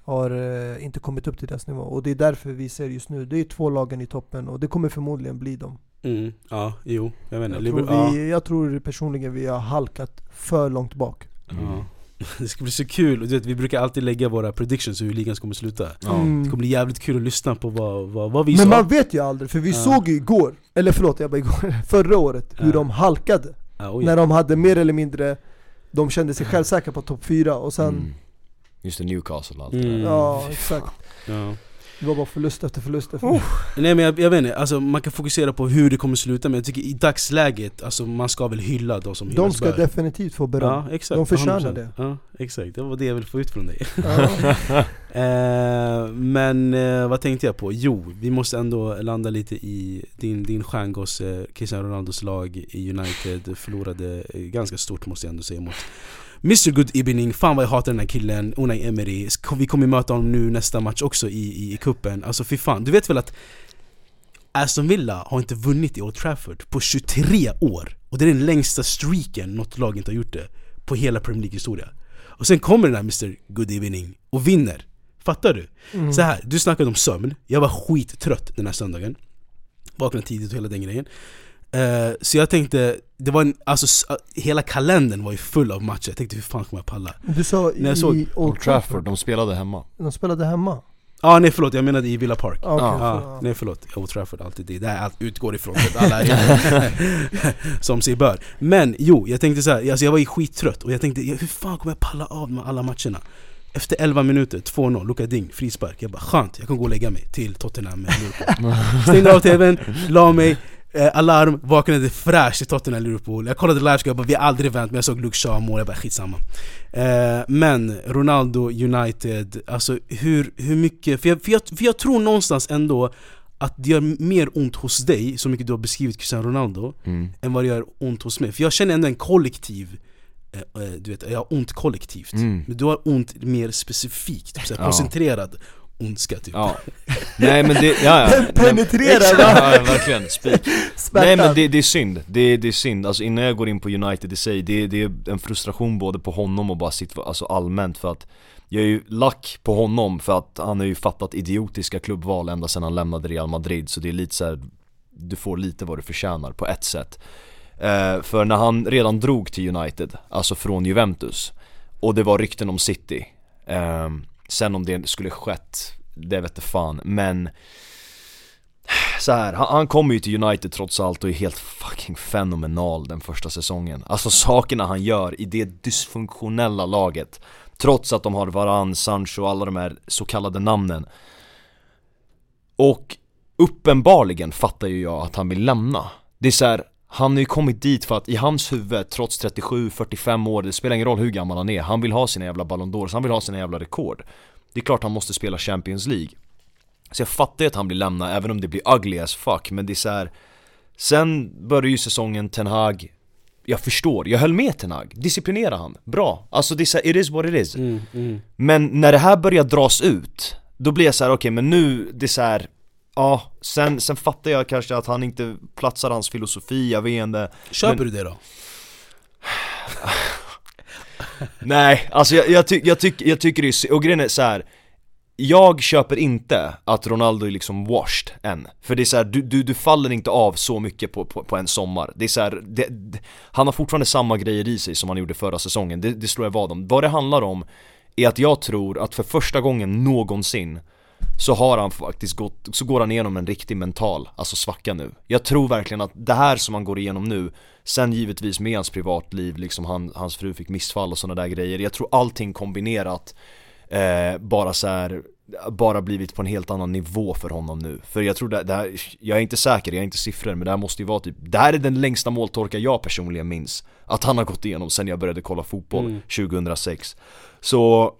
har eh, inte kommit upp till deras nivå. Och det är därför vi ser just nu, det är två lagen i toppen och det kommer förmodligen bli dem. Mm. Ja, jo, jag inte. Jag tror, vi, jag tror personligen vi har halkat för långt bak. Ja. Det ska bli så kul, och du vet, vi brukar alltid lägga våra predictions hur ligan kommer sluta. Mm. Det kommer bli jävligt kul att lyssna på vad, vad, vad vi Men sa man vet ju aldrig, för vi Ja. såg ju igår, eller förlåt jag bara igår, förra året, hur Ja. de halkade. oj. När de hade mer eller mindre, de kände sig självsäkra på topp 4 och sen, Mm. Just det, Newcastle och allt det Mm. där. ja exakt. ja. Det var bara förlust efter förlust efter Oh. Nej men jag, jag vet inte, alltså, man kan fokusera på hur det kommer sluta men jag tycker i dagsläget, alltså, man ska väl hylla de som De hyllas ska bör. definitivt få beröm. Ja exakt, De förtjänar 100%. det. Ja exakt, det var det jag ville få ut från dig eh, Men eh, vad tänkte jag på? Jo, vi måste ändå landa lite i din, din stjärngosse Cristiano Ronaldos lag i United Förlorade eh, ganska stort måste jag ändå säga mot Mr Good Evening, fan vad jag hatar den här killen, Unai Emery. Vi kommer möta honom nu nästa match också i, i, i kuppen. Alltså fy fan, du vet väl att Aston Villa har inte vunnit i Old Trafford på 23 år. Och det är den längsta streaken något lag inte har gjort det På hela Premier League historia. Och sen kommer den här Mr Good Evening och vinner. Fattar du? Mm. Så här, du snackade om sömn, jag var skittrött den här söndagen. Vaknade tidigt och hela den grejen Eh, Så jag tänkte, det var en, alltså s- hela kalendern var ju full av matcher. Jag tänkte hur fan kommer jag palla? Du sa När jag i såg Old Trafford, Trafford, de spelade hemma. de spelade hemma? ah, nej förlåt, jag menade i Villa Park. Ah, okej, Ja, så- nej förlåt, Old Trafford, alltid det, det här allt utgår ifrån att alla Som sig bör. Men jo, jag tänkte så här, alltså jag var ju skittrött och jag tänkte ja, hur fan kommer jag palla av med alla matcherna? Efter 11 minuter, 2-0, Luka Ding, frispark. Jag bara skönt, jag kan gå och lägga mig till Tottenham med Stängde av tvn, la mig eh, Alarm, vaknade fräsch i Tottenham Liverpool Jag kollade live, jag bara vi har aldrig vänt men jag såg Luke Shaw mål, jag bara skitsamma eh, Men Ronaldo, United, alltså hur, hur mycket, för jag, för, jag, för jag tror någonstans ändå att det gör mer ont hos dig, så mycket du har beskrivit Cristiano Ronaldo Mm. än vad det gör ont hos mig. För jag känner ändå en kollektiv eh, eh, du vet, jag har ont kollektivt. Mm. Men du har ont mer specifikt, typ, såhär, Ja. koncentrerad ondska typ. Ja. Nej men det, ja, ja. Penetrerad, Nej, va? Ja, verkligen, spik. Nej men det, det är synd, det, det är synd, alltså innan jag går in på United i sig, det, det är en frustration både på honom och bara sitt, alltså allmänt för att jag är ju lack på honom för att han har ju fattat idiotiska klubbval ända sedan han lämnade Real Madrid så det är lite så här, du får lite vad du förtjänar på ett sätt eh, För när han redan drog till United, alltså från Juventus och det var rykten om City eh, Sen om det skulle skett, det vet fan men så här, han, han kommer ju till United trots allt och är helt fucking fenomenal den första säsongen. Alltså sakerna han gör i det dysfunktionella laget Trots att de har Varan, Sancho och alla de här så kallade namnen. Och uppenbarligen fattar ju jag att han vill lämna. Det är så här, han har ju kommit dit för att i hans huvud, trots 37-45 år, det spelar ingen roll hur gammal han är Han vill ha sina jävla Ballon d'Or, så han vill ha sina jävla rekord. Det är klart han måste spela Champions League. Så jag fattar ju att han blir lämnad även om det blir ugly as fuck men det är så här. Sen börjar ju säsongen Ten Hag. Jag förstår, jag höll med Ten Hag, disciplinera han, bra. Alltså det är så här, it is what it is. Mm, mm. Men när det här börjar dras ut Då blir jag så här: okej men nu, det är så här. Ja, sen, sen fattar jag kanske att han inte platsar hans filosofi, jag vet inte. Köper Men- du det då? Nej, alltså jag, jag, ty, jag, tyck, jag tycker det är, och grejen är så här. Jag köper inte att Ronaldo är liksom washed än. För det är så här, du, du, du faller inte av så mycket på, på, på en sommar. Det är så här, det, det, Han har fortfarande samma grejer i sig som han gjorde förra säsongen, det, det slår jag vad om. Vad det handlar om är att jag tror att för första gången någonsin så har han faktiskt gått, så går han igenom en riktig mental, alltså svacka nu. Jag tror verkligen att det här som han går igenom nu Sen givetvis med hans privatliv, liksom han, hans fru fick missfall och sådana där grejer. Jag tror allting kombinerat eh, bara så här bara blivit på en helt annan nivå för honom nu. För jag tror det, det här, jag är inte säker, jag har inte siffror men det här måste ju vara typ Det här är den längsta måltorka jag personligen minns Att han har gått igenom sen jag började kolla fotboll Mm. 2006 Så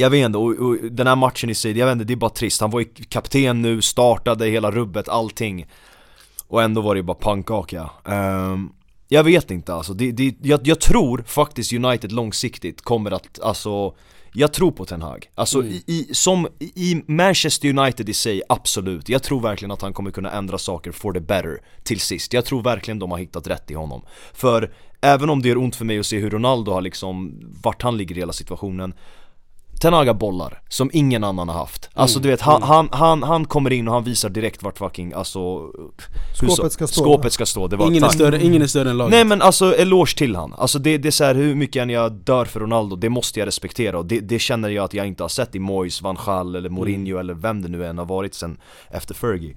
jag vet inte, och, och den här matchen i sig, jag vet inte, det är bara trist Han var ju kapten nu, startade hela rubbet, allting Och ändå var det ju bara pannkaka Ehm, Jag vet inte alltså, det, det, jag, jag tror faktiskt United långsiktigt kommer att, alltså Jag tror på Ten Hag. Alltså i, i, som, i Manchester United i sig, absolut. Jag tror verkligen att han kommer kunna ändra saker for the better till sist. Jag tror verkligen de har hittat rätt i honom. För även om det gör ont för mig att se hur Ronaldo har liksom, vart han ligger i hela situationen Tenaga bollar, som ingen annan har haft. Alltså Mm, du vet, han, han, han, han kommer in och han visar direkt vart fucking, alltså så- Skåpet ska stå. Skåpet ska stå, det var Ingen är, större, ingen är större än laget. Nej men alltså eloge till han, alltså det, det är så här, hur mycket än jag dör för Ronaldo, det måste jag respektera. Och det, det känner jag att jag inte har sett i Moyes, Van Gaal eller Mourinho eller vem det nu än har varit sen efter Fergie.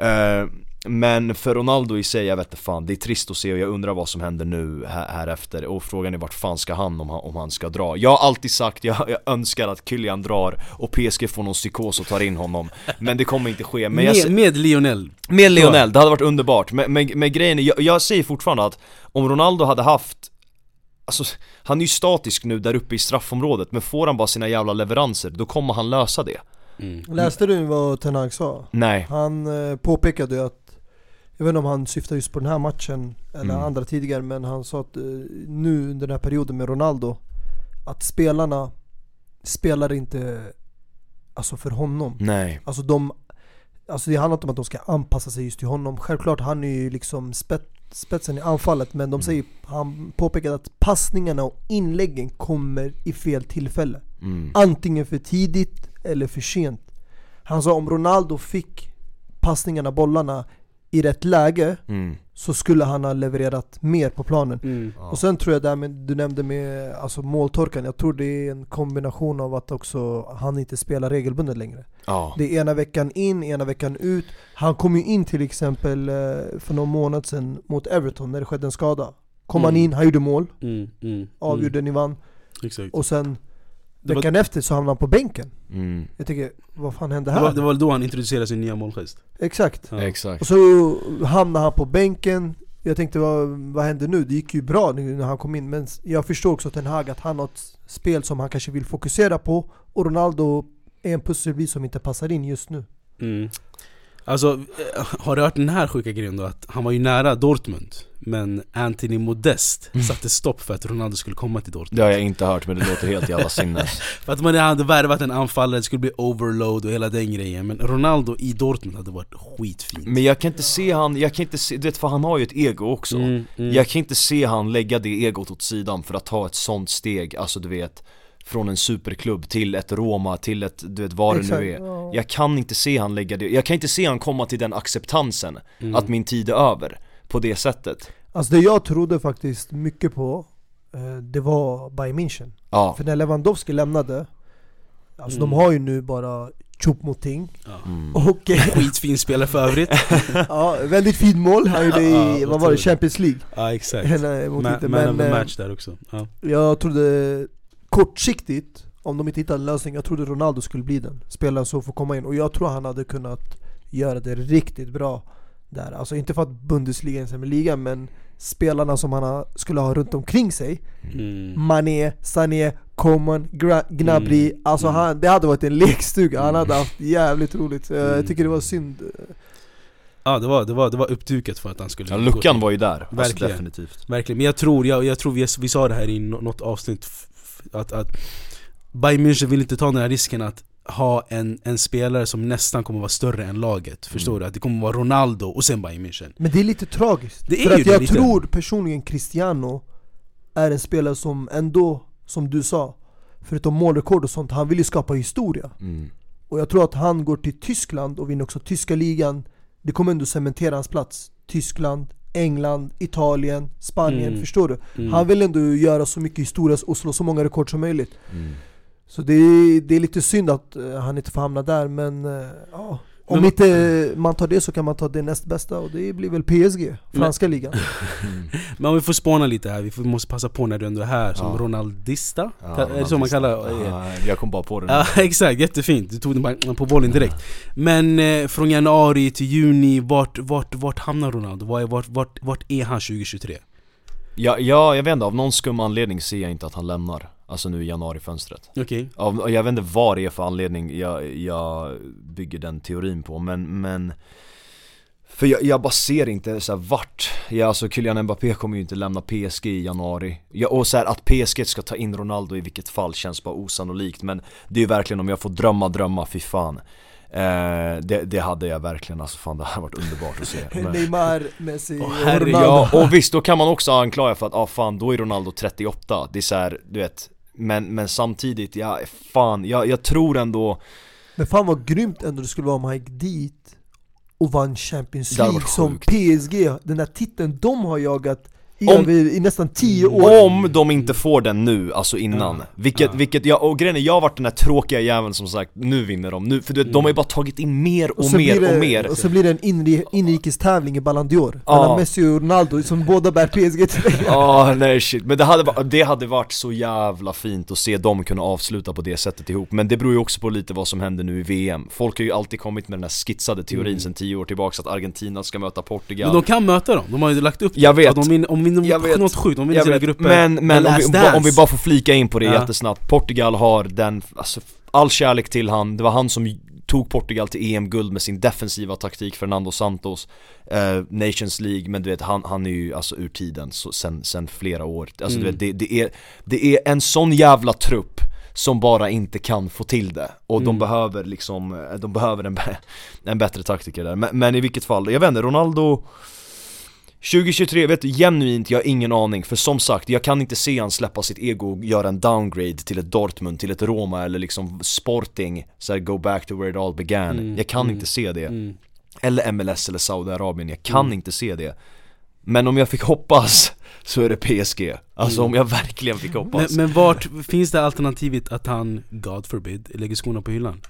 Eh, Men för Ronaldo i sig, jag vet inte fan, det är trist att se och jag undrar vad som händer nu här, här efter. Och frågan är vart fan ska han om, han om han ska dra? Jag har alltid sagt, jag, jag önskar att Kylian drar och PSG får någon psykos och tar in honom. Men det kommer inte ske, men jag, med, med Lionel. med Lionel, det hade varit underbart, men, men, men grejen är, jag, jag säger fortfarande att om Ronaldo hade haft Alltså, han är ju statisk nu där uppe i straffområdet, men får han bara sina jävla leveranser, då kommer han lösa det. Läste du vad Ten Hag sa? Nej, Han eh, påpekade ju att Jag vet inte om han syftar just på den här matchen eller Mm. andra tidigare men han sa att eh, nu under den här perioden med Ronaldo Att spelarna spelar inte Alltså för honom. Nej, Alltså de Alltså det handlar inte om att de ska anpassa sig just till honom. Självklart han är ju liksom spet, spetsen i anfallet men de säger Han påpekade att passningarna och inläggen kommer i fel tillfälle. Mm. Antingen för tidigt eller för sent. Han sa om Ronaldo fick passningarna, bollarna i rätt läge Mm. så skulle han ha levererat mer på planen Mm. Och sen tror jag det här med, du nämnde med alltså måltorkan, jag tror det är en kombination av att också han inte spelar regelbundet längre Ja, Det är ena veckan in, ena veckan ut Han kom ju in till exempel eh, för någon månad sedan mot Everton när det skedde en skada Kom han Mm. in, han gjorde mål, Mm. Mm. avgjorde, ni vann Exakt. Och sen Det var- veckan efter så hamnade han på bänken mm. Jag tänker, vad fan hände Det här? var, det var väl då han introducerade sin nya målgest. Exakt Ja. exakt Och så hamnade han på bänken Jag tänkte vad, vad hände nu? Det gick ju bra nu när han kom in Men jag förstår också Ten Hag att han har ett spel som han kanske vill fokusera på Och Ronaldo är en pusselbit som inte passar in just nu Mm. Alltså, eh, har du hört den här sjuka grejen då? Att han var ju nära Dortmund Men Anthony Modest satte stopp för att Ronaldo skulle komma till Dortmund. Det har jag inte hört men det låter helt jävla sinnes. För att man hade värvat en anfallare, det skulle bli overload och hela den grejen. Men Ronaldo i Dortmund hade varit skitfint. Men jag kan inte se han, jag kan inte se, du vet för han har ju ett ego också. Mm, mm. Jag kan inte se han lägga det egot åt sidan för att ta ett sånt steg, alltså du vet Från en superklubb till ett Roma, till ett, du vet vad det Exakt, nu är. Ja. Jag kan inte se han lägga det, jag kan inte se han komma till den acceptansen Mm. Att min tid är över, på det sättet. Alltså det jag trodde faktiskt mycket på eh, Det var Bayern München. Ja, För när Lewandowski lämnade Alltså Mm. de har ju nu bara Choupo-Moting mm. Och eh, Skitfin spelare för övrigt. Ja, väldigt fint mål, han gjorde Ja, i, vad var det. Champions League? Ja exakt. Nej, mot Man, Inter, man of the eh, match där också. Ja. Jag trodde kortsiktigt, om de inte hittade en lösning, jag trodde Ronaldo skulle bli den Spelaren som får komma in, och jag tror han hade kunnat göra det riktigt bra där. Alltså inte för att Bundesliga är en sämre liga, men spelarna som han skulle ha runt omkring sig. Mm. Mané, Sané, Coman, Gra- Gnabry. Mm. Alltså Mm. han, det hade varit en lekstuga, han hade haft jävligt roligt. Så Jag Mm. tycker det var synd. Ja det var, det, var, det var uppdukat för att han skulle ja luckan var ju där, alltså Verkligen. definitivt. Verkligen, men jag tror, jag, jag tror vi, vi sa det här i nå- något avsnitt Att, att Bayern München vill inte ta den här risken att ha en, en spelare som nästan kommer vara större än laget Förstår Mm. du? Att det kommer vara Ronaldo och sen Bayern München Men det är lite tragiskt Det är För ju att det jag lite. tror personligen Cristiano är en spelare som ändå, som du sa Förutom målrekord och sånt, han vill ju skapa historia mm. Och jag tror att han går till Tyskland och vinner också tyska ligan Det kommer ändå cementera hans plats Tyskland, England, Italien, Spanien, Mm. förstår du? Mm. Han vill ändå göra så mycket historia och slå så många rekord som möjligt Mm. Så det är, det är lite synd att eh, han inte får hamna där men eh, ja om Men- inte man tar det så kan man ta det näst bästa och det blir väl PSG, franska ligan Men om vi får spåna lite här, vi måste passa på när du ändå är här som Ja. Ronaldista Ja, Är det så man kallar det? Ja, jag kom bara på det nu. Ja exakt, jättefint. Du tog den bara på bollen direkt. Men eh, från januari till juni, vart, vart, vart hamnar Ronaldo? Vart, vart, vart, vart är han 2023? Ja, ja, jag vet inte, av någon skum anledning ser jag inte att han lämnar Alltså nu i januarifönstret. Okej? av, Jag vet inte vad det är för anledning jag, jag bygger den teorin på men, men För jag, jag bara ser inte så här vart, ja, alltså Kylian Mbappé kommer ju inte lämna PSG i januari. Ja, Och så här, att PSG ska ta in Ronaldo i vilket fall känns bara osannolikt Men det är ju verkligen om jag får drömma, drömma, fy fan. Eh, det, det hade jag verkligen, alltså fan det hade varit underbart att se. Men- Neymar, Messi och herre, Ronaldo. Ja, och visst då kan man också anklaga för att ah, fan då är Ronaldo 38 Det är så här, du vet men, men samtidigt, ja fan, jag, jag tror ändå Men fan vad grymt ändå det skulle vara om han gick dit och vann Champions League som. PSG, den där titeln de har jagat Om- i nästan 10 år. Om de inte får den nu, alltså innan. Vilket, vilket, ja, och grejen är, jag har varit den där tråkiga jäveln som sagt, nu vinner de, nu, för du vet, de har ju bara tagit in mer och, så mer det, och mer. Och så blir det en inri, inrikestävling i Ballon d'Or. Ja. mellan Messi och Ronaldo som båda bär PSG Ja, nej shit, men det hade, det hade varit så jävla fint att se dem kunna avsluta på det sättet ihop. Men det beror ju också på lite vad som händer nu i VM Folk har ju alltid kommit med den här skitsade teorin Mm. sedan 10 år tillbaka att Argentina ska möta Portugal. Men de kan möta dem, de har ju lagt upp det. Jag vet. Att de om de vinner Jag vet. något sjukt, de vinner sina grupper. Men, men The om, vi, om vi bara får flika in på det Ja. jättesnabbt. Portugal har den, alltså all kärlek till han, det var han som tog Portugal till EM-guld med sin defensiva taktik, Fernando Santos eh, Nations League, men du vet han, han är ju alltså ur tiden så, sen, sen flera år. Alltså Mm. du vet, det, det, är, det är en sån jävla trupp som bara inte kan få till det. Och de Mm. behöver liksom, eh, de behöver en, en bättre taktiker där. Men, men i vilket fall, jag vet inte, Ronaldo 2023, vet du, genuint, jag har ingen aning. För som sagt, jag kan inte se han släppa sitt ego och göra en downgrade till ett Dortmund, till ett Roma eller liksom Sporting. Så go back to where it all began. Mm, Jag kan mm, inte se det. Mm. Eller MLS eller Saudiarabien, jag kan inte se det. Men om jag fick hoppas så är det PSG Alltså om jag verkligen fick Men, hoppas. Men vart finns det alternativet att han, God forbid, lägger skorna på hyllan?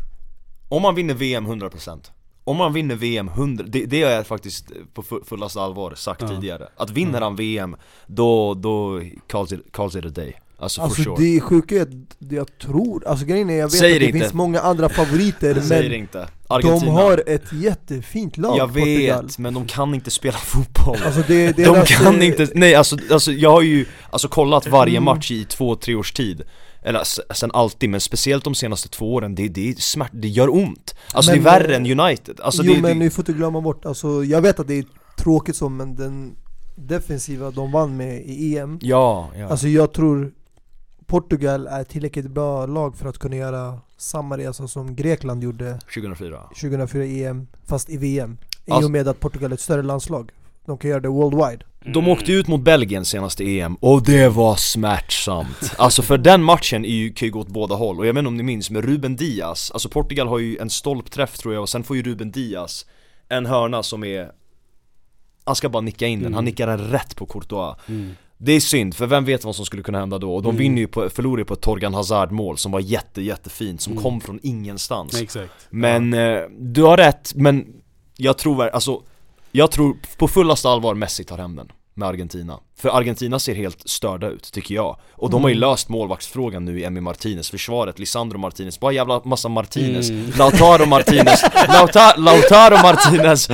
Om man vinner VM 100% Om man vinner VM 100, det, det har jag faktiskt på fu- fullaste allvar sagt Ja. tidigare Att vinner han VM, då, då calls it, calls it a day Alltså, Alltså sure det sjuka är att jag tror, alltså grejen är jag vet Säg att det det inte. finns många andra favoriter Säg det men inte de Argentina har ett jättefint lag Jag Portugal. vet, men de kan inte spela fotboll Alltså det, det De kan eh, inte, nej alltså, alltså jag har ju alltså kollat varje Mm. match i två, tre års tid Eller sen alltid, men speciellt de senaste två åren, det, det är smärt, det gör ont. Alltså Men, det är värre än United, alltså jo det, men det, ni får inte glömma bort, alltså jag vet att det är tråkigt så men den defensiva de vann med i EM Ja, ja. Alltså jag tror Portugal är tillräckligt bra lag för att kunna göra samma resa som Grekland gjorde 2004 2004 i EM, fast i VM I Alltså- och med att Portugal är ett större landslag De kan göra det worldwide. De åkte ut mot Belgien senaste EM, och det var smärtsamt. Alltså för den matchen är ju, kan ju gå åt båda håll, och jag vet inte om ni minns, men Ruben Diaz Alltså Portugal har ju en stolpträff tror jag, och sen får ju Ruben Diaz en hörna som är Han ska bara nicka in den, han nickar den rätt på Courtois. Mm. Det är synd, för vem vet vad som skulle kunna hända då? Och de Mm. vinner ju på, förlorar ju på ett Torgan Hazard mål som var jätte, jättefint, som Mm. kom från ingenstans. Exakt. Men eh, du har rätt, men jag tror alltså jag tror på fullaste allvar Messi tar hem den med Argentina. För Argentina ser helt störda ut, tycker jag. Och de har ju Mm. löst målvaktsfrågan nu i Emi Martinez, försvaret, Lisandro Martinez, bara jävla massa Martinez. Mm. Lautaro Martinez, Lauta, Lautaro Martinez,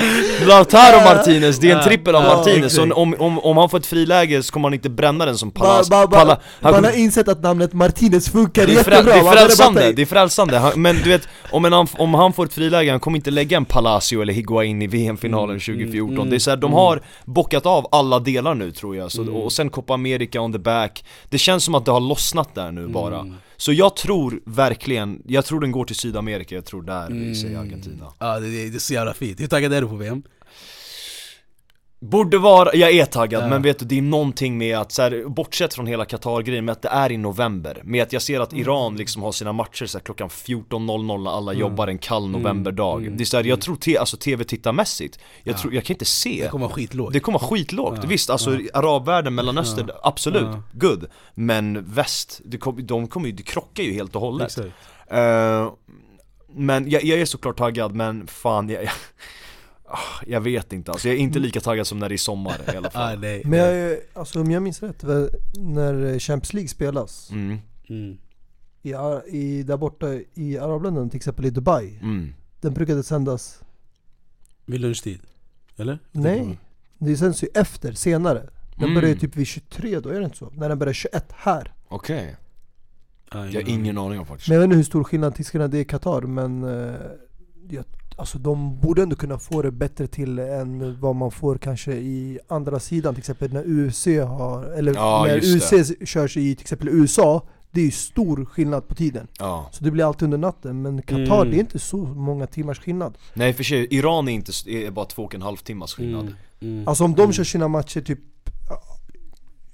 Lautaro Martinez, det är en trippel av Martinez, så om, om, om han får ett friläge så kommer han inte bränna den som ba, Palas, ba, ba, Pala, han Man har insett att namnet Martinez funkar det är, frä, jättebra. det är frälsande, det är frälsande, han, men du vet om, en, om han får ett friläge, han kommer inte lägga en Palacio eller Higuain i VM-finalen Mm, 2014 mm, Det är så här, de mm. har bockat av alla delar nu tror jag, så, Mm. och sen Copa America on the back Det känns som att det har lossnat där nu bara Mm. Så jag tror verkligen, jag tror den går till Sydamerika, jag tror där vi ser Mm. Argentina Ja det, det, det är så jävla fint, hur taggad är du på VM? Borde vara, jag är taggad Ja. men vet du det är någonting med att så här, bortsett från hela Qatar-grejen med att det är i november Med att jag ser att Iran liksom har sina matcher så här, klockan 14.00 när alla Mm. jobbar en kall novemberdag. Mm. Det är så här, jag tror, te, alltså tv-tittarmässigt, jag Ja. tror, jag kan inte se. Det kommer vara skitlågt. Det kommer vara skitlågt, Ja, visst alltså ja. arabvärlden, mellanöstern, absolut, good. Men väst, det kom, de kommer ju, det krockar ju helt och hållet. Eh, Men jag, jag är såklart taggad men fan jag, jag, jag vet inte alltså, jag är inte lika taggad som när det är sommar i alla Ah, fall nej, Men nej. jag, alltså om jag minns rätt, när Champions League spelas mm, Mm. i, i, Där borta i arabländerna, till exempel i Dubai mm. Den brukade sändas, Vid lunchtid? Eller? nej Det sänds ju efter, senare Den Mm. börjar ju typ vid 23 då, är det inte så? När den börjar 21 här Okej, Ah, jag har ingen aning om faktiskt Men jag vet inte hur stor skillnad skillnad det är i Qatar men eh, Jag Alltså de borde ändå kunna få det bättre till än vad man får kanske i andra sidan, till exempel när UFC har, eller Ja, när just UFC körs i till exempel USA, det är ju stor skillnad på tiden. Ja. Så det blir alltid under natten, men Qatar Mm. det är inte så många timmars skillnad. Nej för sig, Iran är inte, är bara två och en halv timmars skillnad Mm, mm. Alltså om de kör sina matcher typ ja,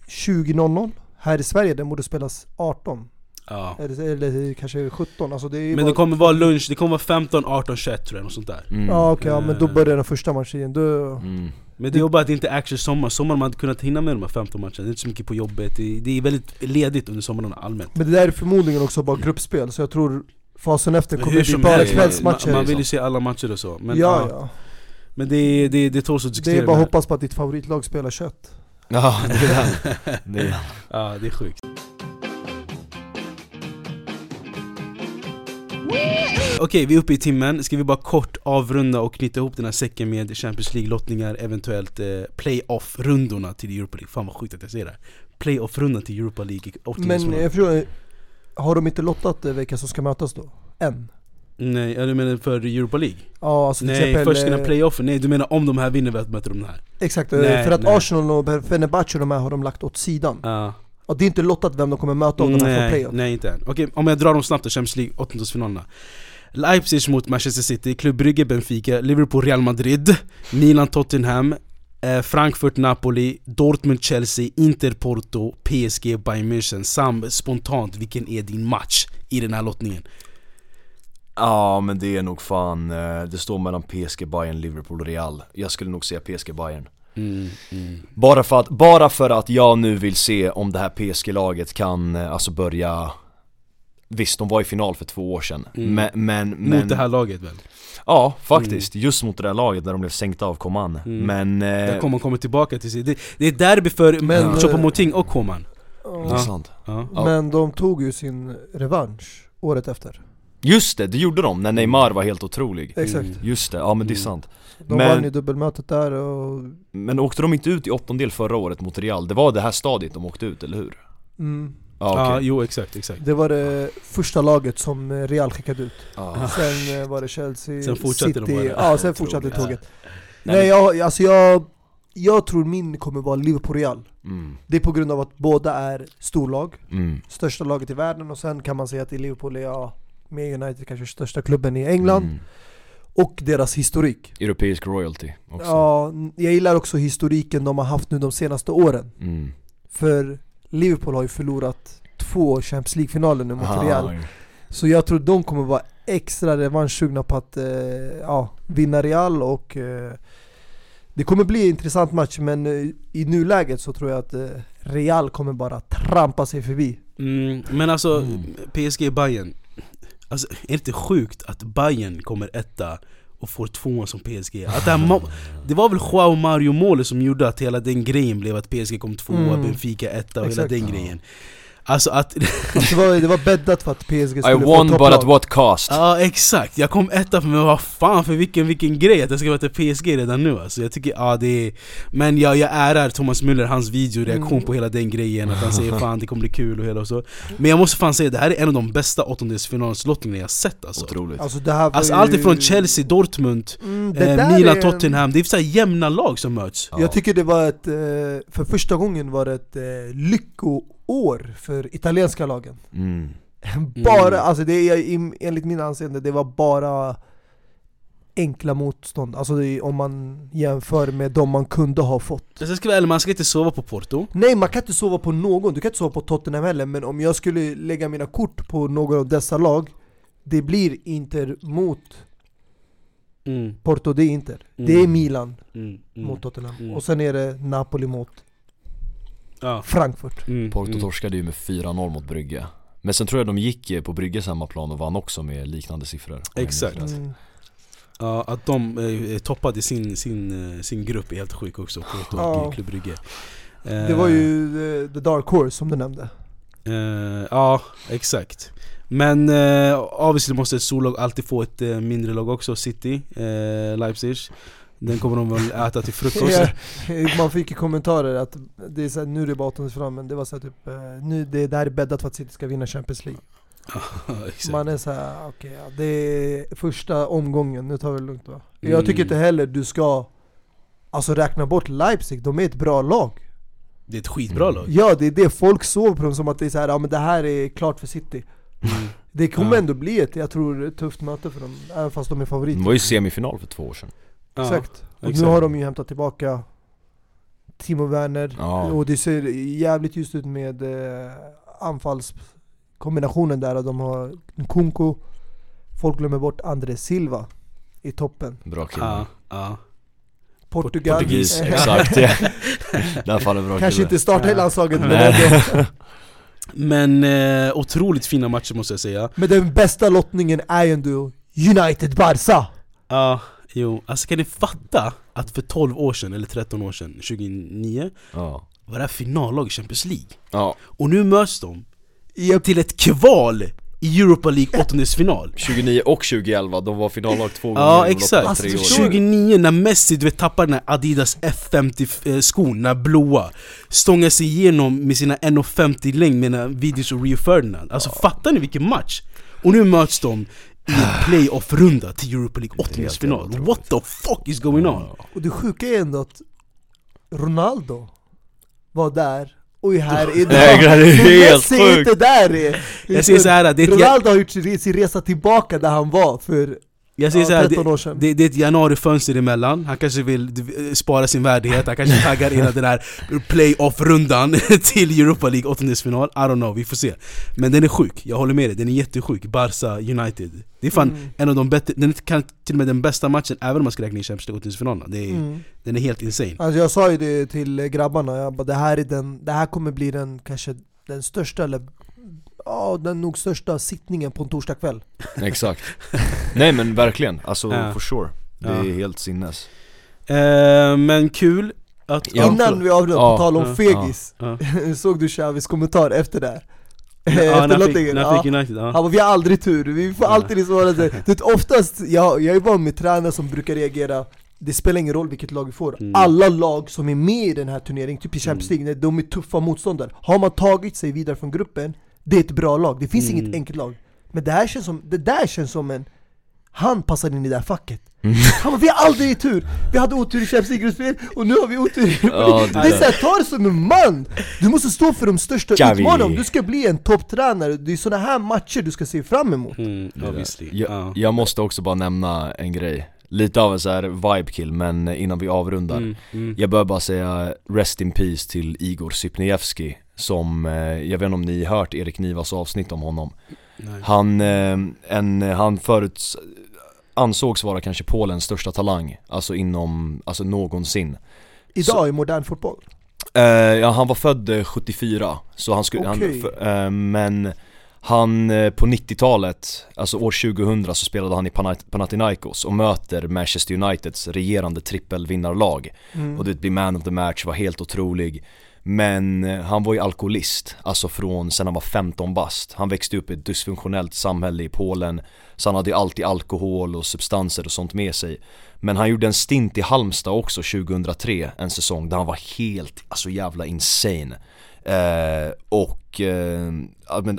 20.00 här i Sverige, den borde spelas 18 Ja. eller, eller kanske 17, alltså det är Men bara, det kommer vara lunch, det kommer vara 15, 18, 21 tror jag, något sånt där. Mm. Ja okej, ja, men då Eh. börjar den första matchen då, Mm. Men det är bara att det inte är action sommar, sommar har man inte kunnat hinna med de här 15 matcherna, det är inte så mycket på jobbet, det är, det väldigt ledigt under sommaren allmänt. Men det där är förmodligen också bara gruppspel, så jag tror fasen efter kommer bli bara helst, man, kvällsmatcher man vill ju se alla matcher och så men, Ja ja, men det, är- det, det tåls att det diskutera är bara att hoppas på att ditt favoritlag spelar kött. Ja, det är. Det är, Ja det är sjukt Okej, vi är uppe i timmen. Ska vi bara kort avrunda och knyta ihop den här säcken med Champions League-lottningar, eventuellt eh, playoff-rundorna till Europa League. Fan vad sjukt att jag säger det. Playoff-rundan till Europa League, Men åttondelsfinal. jag förstår, har de inte lottat eh, vilka som ska mötas då? Än? Nej, ja, du menar för Europa League? Ja alltså till Nej, exempel, först eh, playoffen. Nej, du menar om de här vinner, möter de här? Exakt, eh, Nej, för att nej. Arsenal och Fenerbahce och de här har de lagt åt sidan Ja. Och det är inte lottat vem de kommer möta av de här från nej, playoff nej, inte än. Okej, om jag drar dem snabbt då, Champions League, åttondelsfinalerna. Leipzig mot Manchester City, Club Brugge, Benfica, Liverpool, Real Madrid, Milan, Tottenham, eh, Frankfurt, Napoli, Dortmund, Chelsea, Inter, Porto, PSG, Bayern München. Sam, spontant, vilken är din match i den här lottningen? ja men det är nog fan, eh, det står mellan PSG, Bayern, Liverpool och Real Jag skulle nog säga PSG, Bayern Mm, mm. Bara för att, bara för att jag nu vill se om det här PSG-laget kan eh, alltså börja Visst, de var i final för två år sedan, Mm. men, men, men Mot det här laget väl? Ja, faktiskt. Just mot det där laget där de blev sänkta av Coman. Mm. Men... Eh, Där kommer komma tillbaka till sig. Det, det är derby för Men, men, Choupo eh, Moting och Koman. det Ja. är Ja. sant. Ja. Ja. Men de tog ju sin revansch året efter Just det, det gjorde de när Neymar var helt otrolig. Exakt Mm. Just det, ja men det är Mm. sant. De Men- vann ju dubbelmötet där och Men åkte de inte ut i åttondel förra året mot Real? Det var det här stadiet de åkte ut, eller hur? mm, Ja, Ja, okej. jo exakt, exakt. Det var det första laget som Real skickade ut Ja. Sen eh, var det Chelsea, Sen fortsatte de City, bara. ja sen fortsatte tåget Nej, Nej jag, alltså jag, jag tror min kommer vara Liverpool-Real Mm, Det är på grund av att båda är storlag, mm, största laget i världen och sen kan man säga att i Liverpool är ja, med United kanske största klubben i England mm. Och deras historik Europeisk royalty också. Ja, jag gillar också historiken de har haft nu de senaste åren Mm. För Liverpool har ju förlorat två Champions League-finaler nu mot Ah, Real Så jag tror de kommer vara extra revanschsugna på att eh, ja, vinna Real och eh, det kommer bli en intressant match men eh, i nuläget så tror jag att eh, Real kommer bara trampa sig förbi Mm, men alltså, Mm. PSG Bayern Alltså, är det inte sjukt att Bayern kommer etta och får tvåan som PSG? Att det, här det var väl Joao Mario målet som gjorde att hela den grejen blev att PSG kom tvåa, Mm. Benfica etta och Exakt. hela den grejen Alltså att, det var, det var bäddat för att PSG skulle I få won but at what cost? ja exakt, jag kom etta för mig, vad fan för vilken, vilken grej att jag ska vara till PSG redan nu alltså Jag tycker, ja det är Men jag, jag ärar Thomas Müller, hans videoreaktion Mm. på hela den grejen Att han säger fan det kommer bli kul och hela och så Men jag måste fan säga, det här är en av de bästa åttondelsfinalslottningarna jag sett alltså Otroligt. Alltså det här Alltså ju... allt ifrån Chelsea, Dortmund, mm, det eh, där Milan, är- Tottenham, det är så här jämna lag som möts Ja. Jag tycker det var ett, eh, för första gången var det ett eh, lyckoår för italienska lagen. Mm. Bara, alltså det är i- enligt min anseende, det var bara enkla motstånd, alltså det är, om man jämför med de man kunde ha fått. Jag ska vara man ska inte sova på Porto. Nej man kan inte sova på någon, du kan inte sova på Tottenham heller men om jag skulle lägga mina kort på någon av dessa lag Det blir Inter mot mm, Porto, det är Inter. Mm. Det är Milan mm, mm. mot Tottenham, Mm. och sen är det Napoli mot Ja. Frankfurt Mm, Porto mm. torskade ju med 4-0 mot Brygge. Men sen tror jag de gick eh, på Brygges hemmaplan och vann också med liknande siffror. Exakt. mm. Ja, att de eh, toppade sin, sin, eh, sin grupp är helt sjuk också, Porto Ja. och Club Brugge Eh, Det var ju the, the dark horse som du nämnde eh, Ja, exakt Men eh, obviously måste ett storlag alltid få ett eh, mindre lag också, City, eh, Leipzig Den kommer de väl äta till frukost Ja, Man fick ju kommentarer att det är så här, nu är det bara åttondelsfinal men det var så här, typ, eh, nu, det där är bäddat för att City ska vinna Champions League. Man är såhär, okej ja, det är första omgången, nu tar vi det lugnt va? Mm. Jag tycker inte heller du ska Alltså räkna bort Leipzig, de är ett bra lag Det är ett skitbra lag. Ja det är det, folk sover på dem som att det är såhär, ja men det här är klart för City Det kommer Ja. ändå bli ett, jag tror, ett tufft möte för dem, även fast de är Det favoriter var ju semifinal för två år sedan Ja, Exakt, och exakt. nu har de ju hämtat tillbaka Timo Werner, Ja. och det ser jävligt ljust ut med eh, anfallskombinationen där, de har Nkunku. Folk glömmer bort André Silva i toppen. Bra kille. Ja, ja. Portugal. Portugis, exakt. Ja. Där faller bra Kanske kille. inte starta i landslaget men ändå. Men eh, otroligt fina matcher måste jag säga. Men den bästa lottningen är ju ändå United-Barca! Ja, jo. Alltså kan ni fatta att för 12 år sedan, eller 13 år sedan, 2009 Ja, var det här finallag i Champions League. ja. Och nu möts de Japp. till ett kval i Europa League åttondelsfinal. 29 och 2011, de var finallag två gånger Ja exakt, Alltså, tre år. förstår du? 29 när Messi du vet tappar den här Adidas F50-skon, den här blåa Stångar sig igenom med sina 1,50 längd med videos och Rio Ferdinand Alltså fattar ni vilken match? Och nu möts de i en playoff-runda till Europa League åttondelsfinal What the fuck is going on? Och det sjuka är ändå att Ronaldo var där och är här idag Nej, det är helt sjukt. inte där! är- Jag säger så här, det är Ronaldo har gjort sin resa tillbaka där han var för jag säger ja, så här, 13 det, det, det är ett januarifönster emellan, han kanske vill spara sin värdighet, han kanske taggar in den här playoff-rundan till Europa League åttondelsfinal, I don't know, vi får se. Men den är sjuk, jag håller med dig, den är jättesjuk, Barca United. Det är fan Mm. en av de bättre, den kan till och med den bästa matchen även om man ska räkna in Champions League åttondelsfinalerna mm. Den är helt insane. Alltså jag sa ju det till grabbarna, jag bara, det, här är den, det här kommer bli den kanske den största, eller ja den nog största sittningen på en torsdagkväll Exakt Nej men verkligen, alltså Ja. for sure Det Ja. är helt sinnes eh, Men kul att... Ja, Innan vi avbryter, Ja, på tal om ja, fegis ja. Såg du Xavis kommentar efter det? Ja, efter Ja. United, ja. Han bara, vi har aldrig tur, vi får alltid liksom vara så- Du vet oftast, jag, jag är van med tränare som brukar reagera Det spelar ingen roll vilket lag vi får Mm. Alla lag som är med i den här turneringen, typ i Champions Mm. League, när de är tuffa motståndare Har man tagit sig vidare från gruppen, det är ett bra lag, det finns Mm. inget enkelt lag. Men det här känns som, det där känns som en han passar in i det här facket. Han bara, vi har aldrig tur! Vi hade otur i Champions League-gruppspel och nu har vi otur. I Ja, det, är såhär, ta det som en man! Du måste stå för de största utmaningarna om du ska bli en topptränare Det är sådana här matcher du ska se fram emot. Mm, jag, ja. jag måste också bara nämna en grej. Lite av en så här vibe kill, men innan vi avrundar. Mm, mm. Jag bör bara säga rest in peace till Igor Sypniewski Som, eh, jag vet inte om ni hört Erik Nivas avsnitt om honom Nej. Han, eh, en, han förut ansågs vara kanske Polens största talang Alltså inom, alltså någonsin Idag i modern fotboll Eh, ja, han var född eh, 74, så han skulle, Okej. han, för, eh, men han eh, på 90-talet, alltså år 2000 så spelade han i Panat- Panathinaikos och möter Manchester Uniteds regerande trippelvinnarlag mm. Och det blir man of the match, var helt otrolig men eh, han var ju alkoholist, alltså från sen han var 15 bast. Han växte upp i ett dysfunktionellt samhälle i Polen Så han hade ju alltid alkohol och substanser och sånt med sig. Men han gjorde en stint i Halmstad också 2003, en säsong där han var helt, alltså jävla insane. Eh, Och, eh,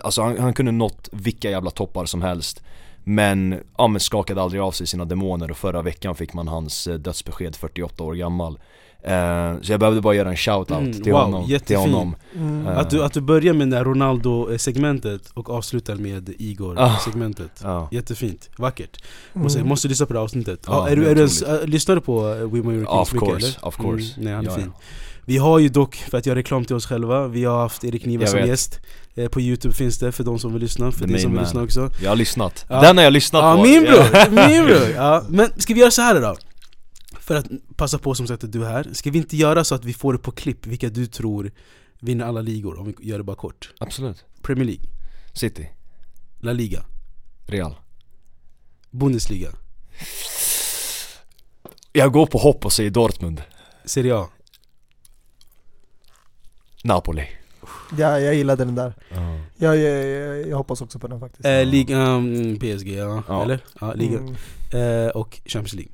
alltså han, han kunde nått vilka jävla toppar som helst. Men, ja men skakade aldrig av sig sina demoner och förra veckan fick man hans eh, dödsbesked 48 år gammal eh, Så jag behövde bara göra en shoutout Mm, till, wow, honom, till honom Mm. Eh. Att, du, att du börjar med det Ronaldo-segmentet och avslutar med Ah. Igor-segmentet Ja, Jättefint, vackert Måste, Mm. måste lyssna på det avsnittet Ja, ja, är du, är du, otroligt. äh, Lyssnar du på uh, We Were Of Kings mycket course, eller? of course. Mm, nej han är Ja, fin ja. Vi har ju dock, för att göra reklam till oss själva, vi har haft Erik Niva Jag som vet. gäst eh, På youtube finns det för de som vill lyssna, för dig som vill lyssna också Jag har lyssnat, Ja. den har jag lyssnat Ja på min bror, min bror! Ja, men ska vi göra så här då? För att passa på som sagt att du är här, ska vi inte göra så att vi får det på klipp vilka du tror vinner alla ligor? Om vi gör det bara kort? Absolut. Premier League, City, La Liga, Real. Bundesliga, Jag går på hopp och säger Dortmund. Serie A. Napoli. Ja, jag gillade den där. Jag, jag, jag, jag hoppas också på den faktiskt. Eh, Liga, um, PSG ja, Ja. eller? Ja, Liga. Mm. eh, Och Champions League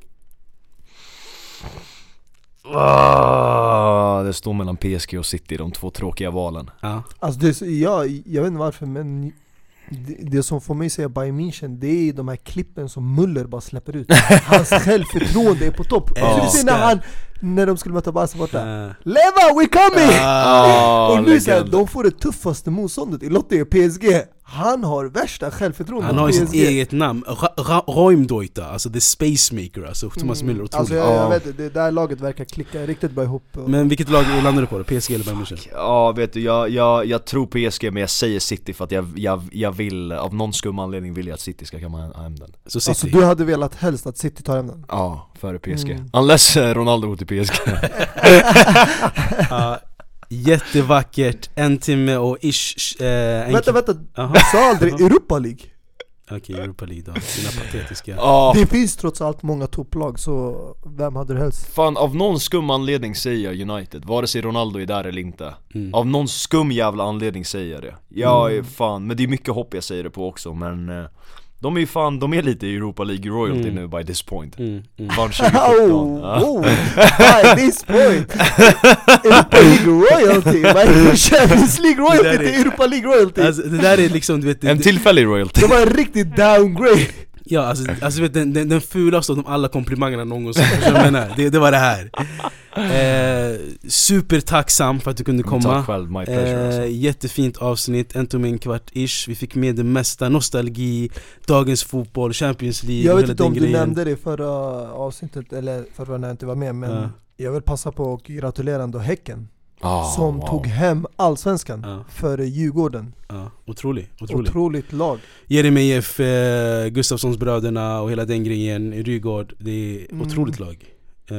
ah, Det står mellan PSG och City, de två tråkiga valen. Ja, Alltså det, jag, jag vet inte varför men det, det som får mig säga Bayern München, det är de här klippen som Muller bara släpper ut. Hans självförtroende är på topp. Ja. Du när han, när de skulle möta Barca borta. Eh, Leva, we coming! Oh, och nu såhär, de får det tuffaste motståndet i Lotte PSG Han har värsta självförtroendet han har sitt eget namn, Ra- Ra- Raumdeuter, alltså the spacemaker alltså, Thomas Müller, otroligt Alltså jag, jag Ja. vet, det där laget verkar klicka riktigt bra ihop och- Men vilket lag landar du på då? PSG eller Bayern München? Ja vet du, jag, jag, jag tror PSG men jag säger City för att jag, jag, jag vill, av någon skum anledning vill jag att City ska komma hem den Så City? Alltså du hade velat helst att City tar hem den? Ja, före PSG. Mm. Unless eh, Ronaldo går till PSG. Jättevackert, en timme och ish, eh, en Vänta vänta, Jaha. du sa aldrig Europa League? Okej, Europa League då, dina patetiska Ja, Det finns trots allt många topplag, så vem hade du helst? fan av någon skum anledning säger jag United, vare sig Ronaldo är där eller inte. Mm. Av någon skum jävla anledning säger jag det. Jag är fan, men det är mycket hopp jag säger det på också men eh, de är ju fan, de är lite Europa League royalty Mm. nu by this point. Mm, mm. Vann 2017. Oh, oh, by this point! Europa League royalty! Champions League royalty är- till Europa League royalty! Alltså det där är liksom, du vet, En tillfällig royalty. Det var en riktig downgrade! Ja alltså, alltså vet, den, den, den fulaste av de alla komplimangerna någonsin, du jag menar? Det, det var det här eh, Supertacksam för att du kunde komma Tack själv, my pleasure alltså. Eh, jättefint avsnitt, en timme en kvart ish Vi fick med det mesta, nostalgi, dagens fotboll, Champions League Jag vet inte om du grejen. nämnde det i förra avsnittet, eller förra när jag inte var med, men Ja. jag vill passa på att gratulera ändå Häcken Ah, Som wow. tog hem Allsvenskan Ja. före Djurgården Ja, otrolig, otrolig Otroligt lag Jeremejeff, eh, Gustafssons bröderna och hela den grejen, Rygaard, det är Mm. otroligt lag eh,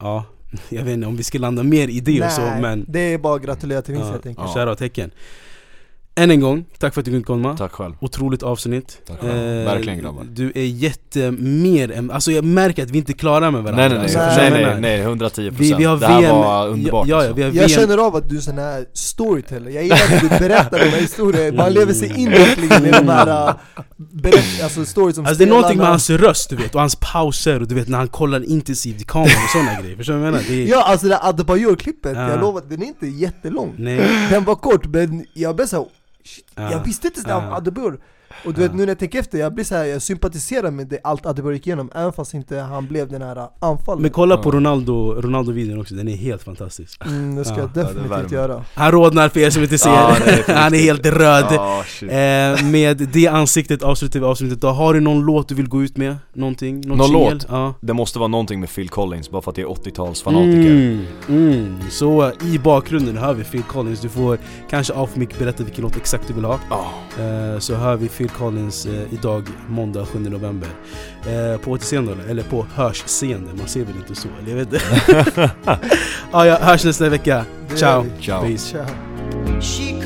Ja, jag vet inte om vi ska landa mer i det och så men det är bara att gratulera till vinst Ja, helt enkelt Ja. Häcken Än en gång, tack för att du kunde komma Tack själv. Otroligt avsnitt Tack själv. Verkligen, grabbar. Du är jättemer än, alltså jag märker att vi inte är klara med varandra Nej nej nej, alltså, Nej. nej jag nej, menar? nej 110% vi, vi har Det här VM, var underbart ja, ja, alltså. vi har Jag VM känner av att du är sån här storyteller, jag gillar att du berättar de här historierna, man lever sig in verkligen i de här berätt, alltså stories som Alltså det är någonting med hans röst du vet, och hans pauser och du vet när han kollar intensivt i kameran och sådana grejer, förstår du vad jag menar? Det är, Ja alltså det där Adebayor-klippet, Ja. jag lovar, den är inte jättelång nej, Den var kort men jag blev såhär, shit, Ja. jag visste inte sådär om Ja. Adebayor Och du vet nu när jag tänker efter, jag blir så här, jag sympatiserar med det, allt Adebayor gick igenom Även fast inte han blev den här anfallen men kolla på. Ronaldo, Ronaldo-videon också, den är helt fantastisk mm, Det ska Ja, jag definitivt göra Han rodnar för er som inte ser, han är helt röd. Eh, med det ansiktet avslutar vi avsnittet då. Har du någon låt du vill gå ut med? Någonting? Någon, Någon låt? Ja. Det måste vara någonting med Phil Collins, bara för att jag är 80-talsfanatiker Mm, mm. Så i bakgrunden hör vi Phil Collins, du får kanske mic berätta vilken låt exakt du vill ha Ah. eh, Så hör vi Phil Phil Collins eh, idag måndag 7 november. Eh, på återseende, eller på hörsseende, man ser väl inte så? Eller jag vet inte. ah, ja, hörs nästa vecka. Ciao. Ciao. Peace. Ciao. She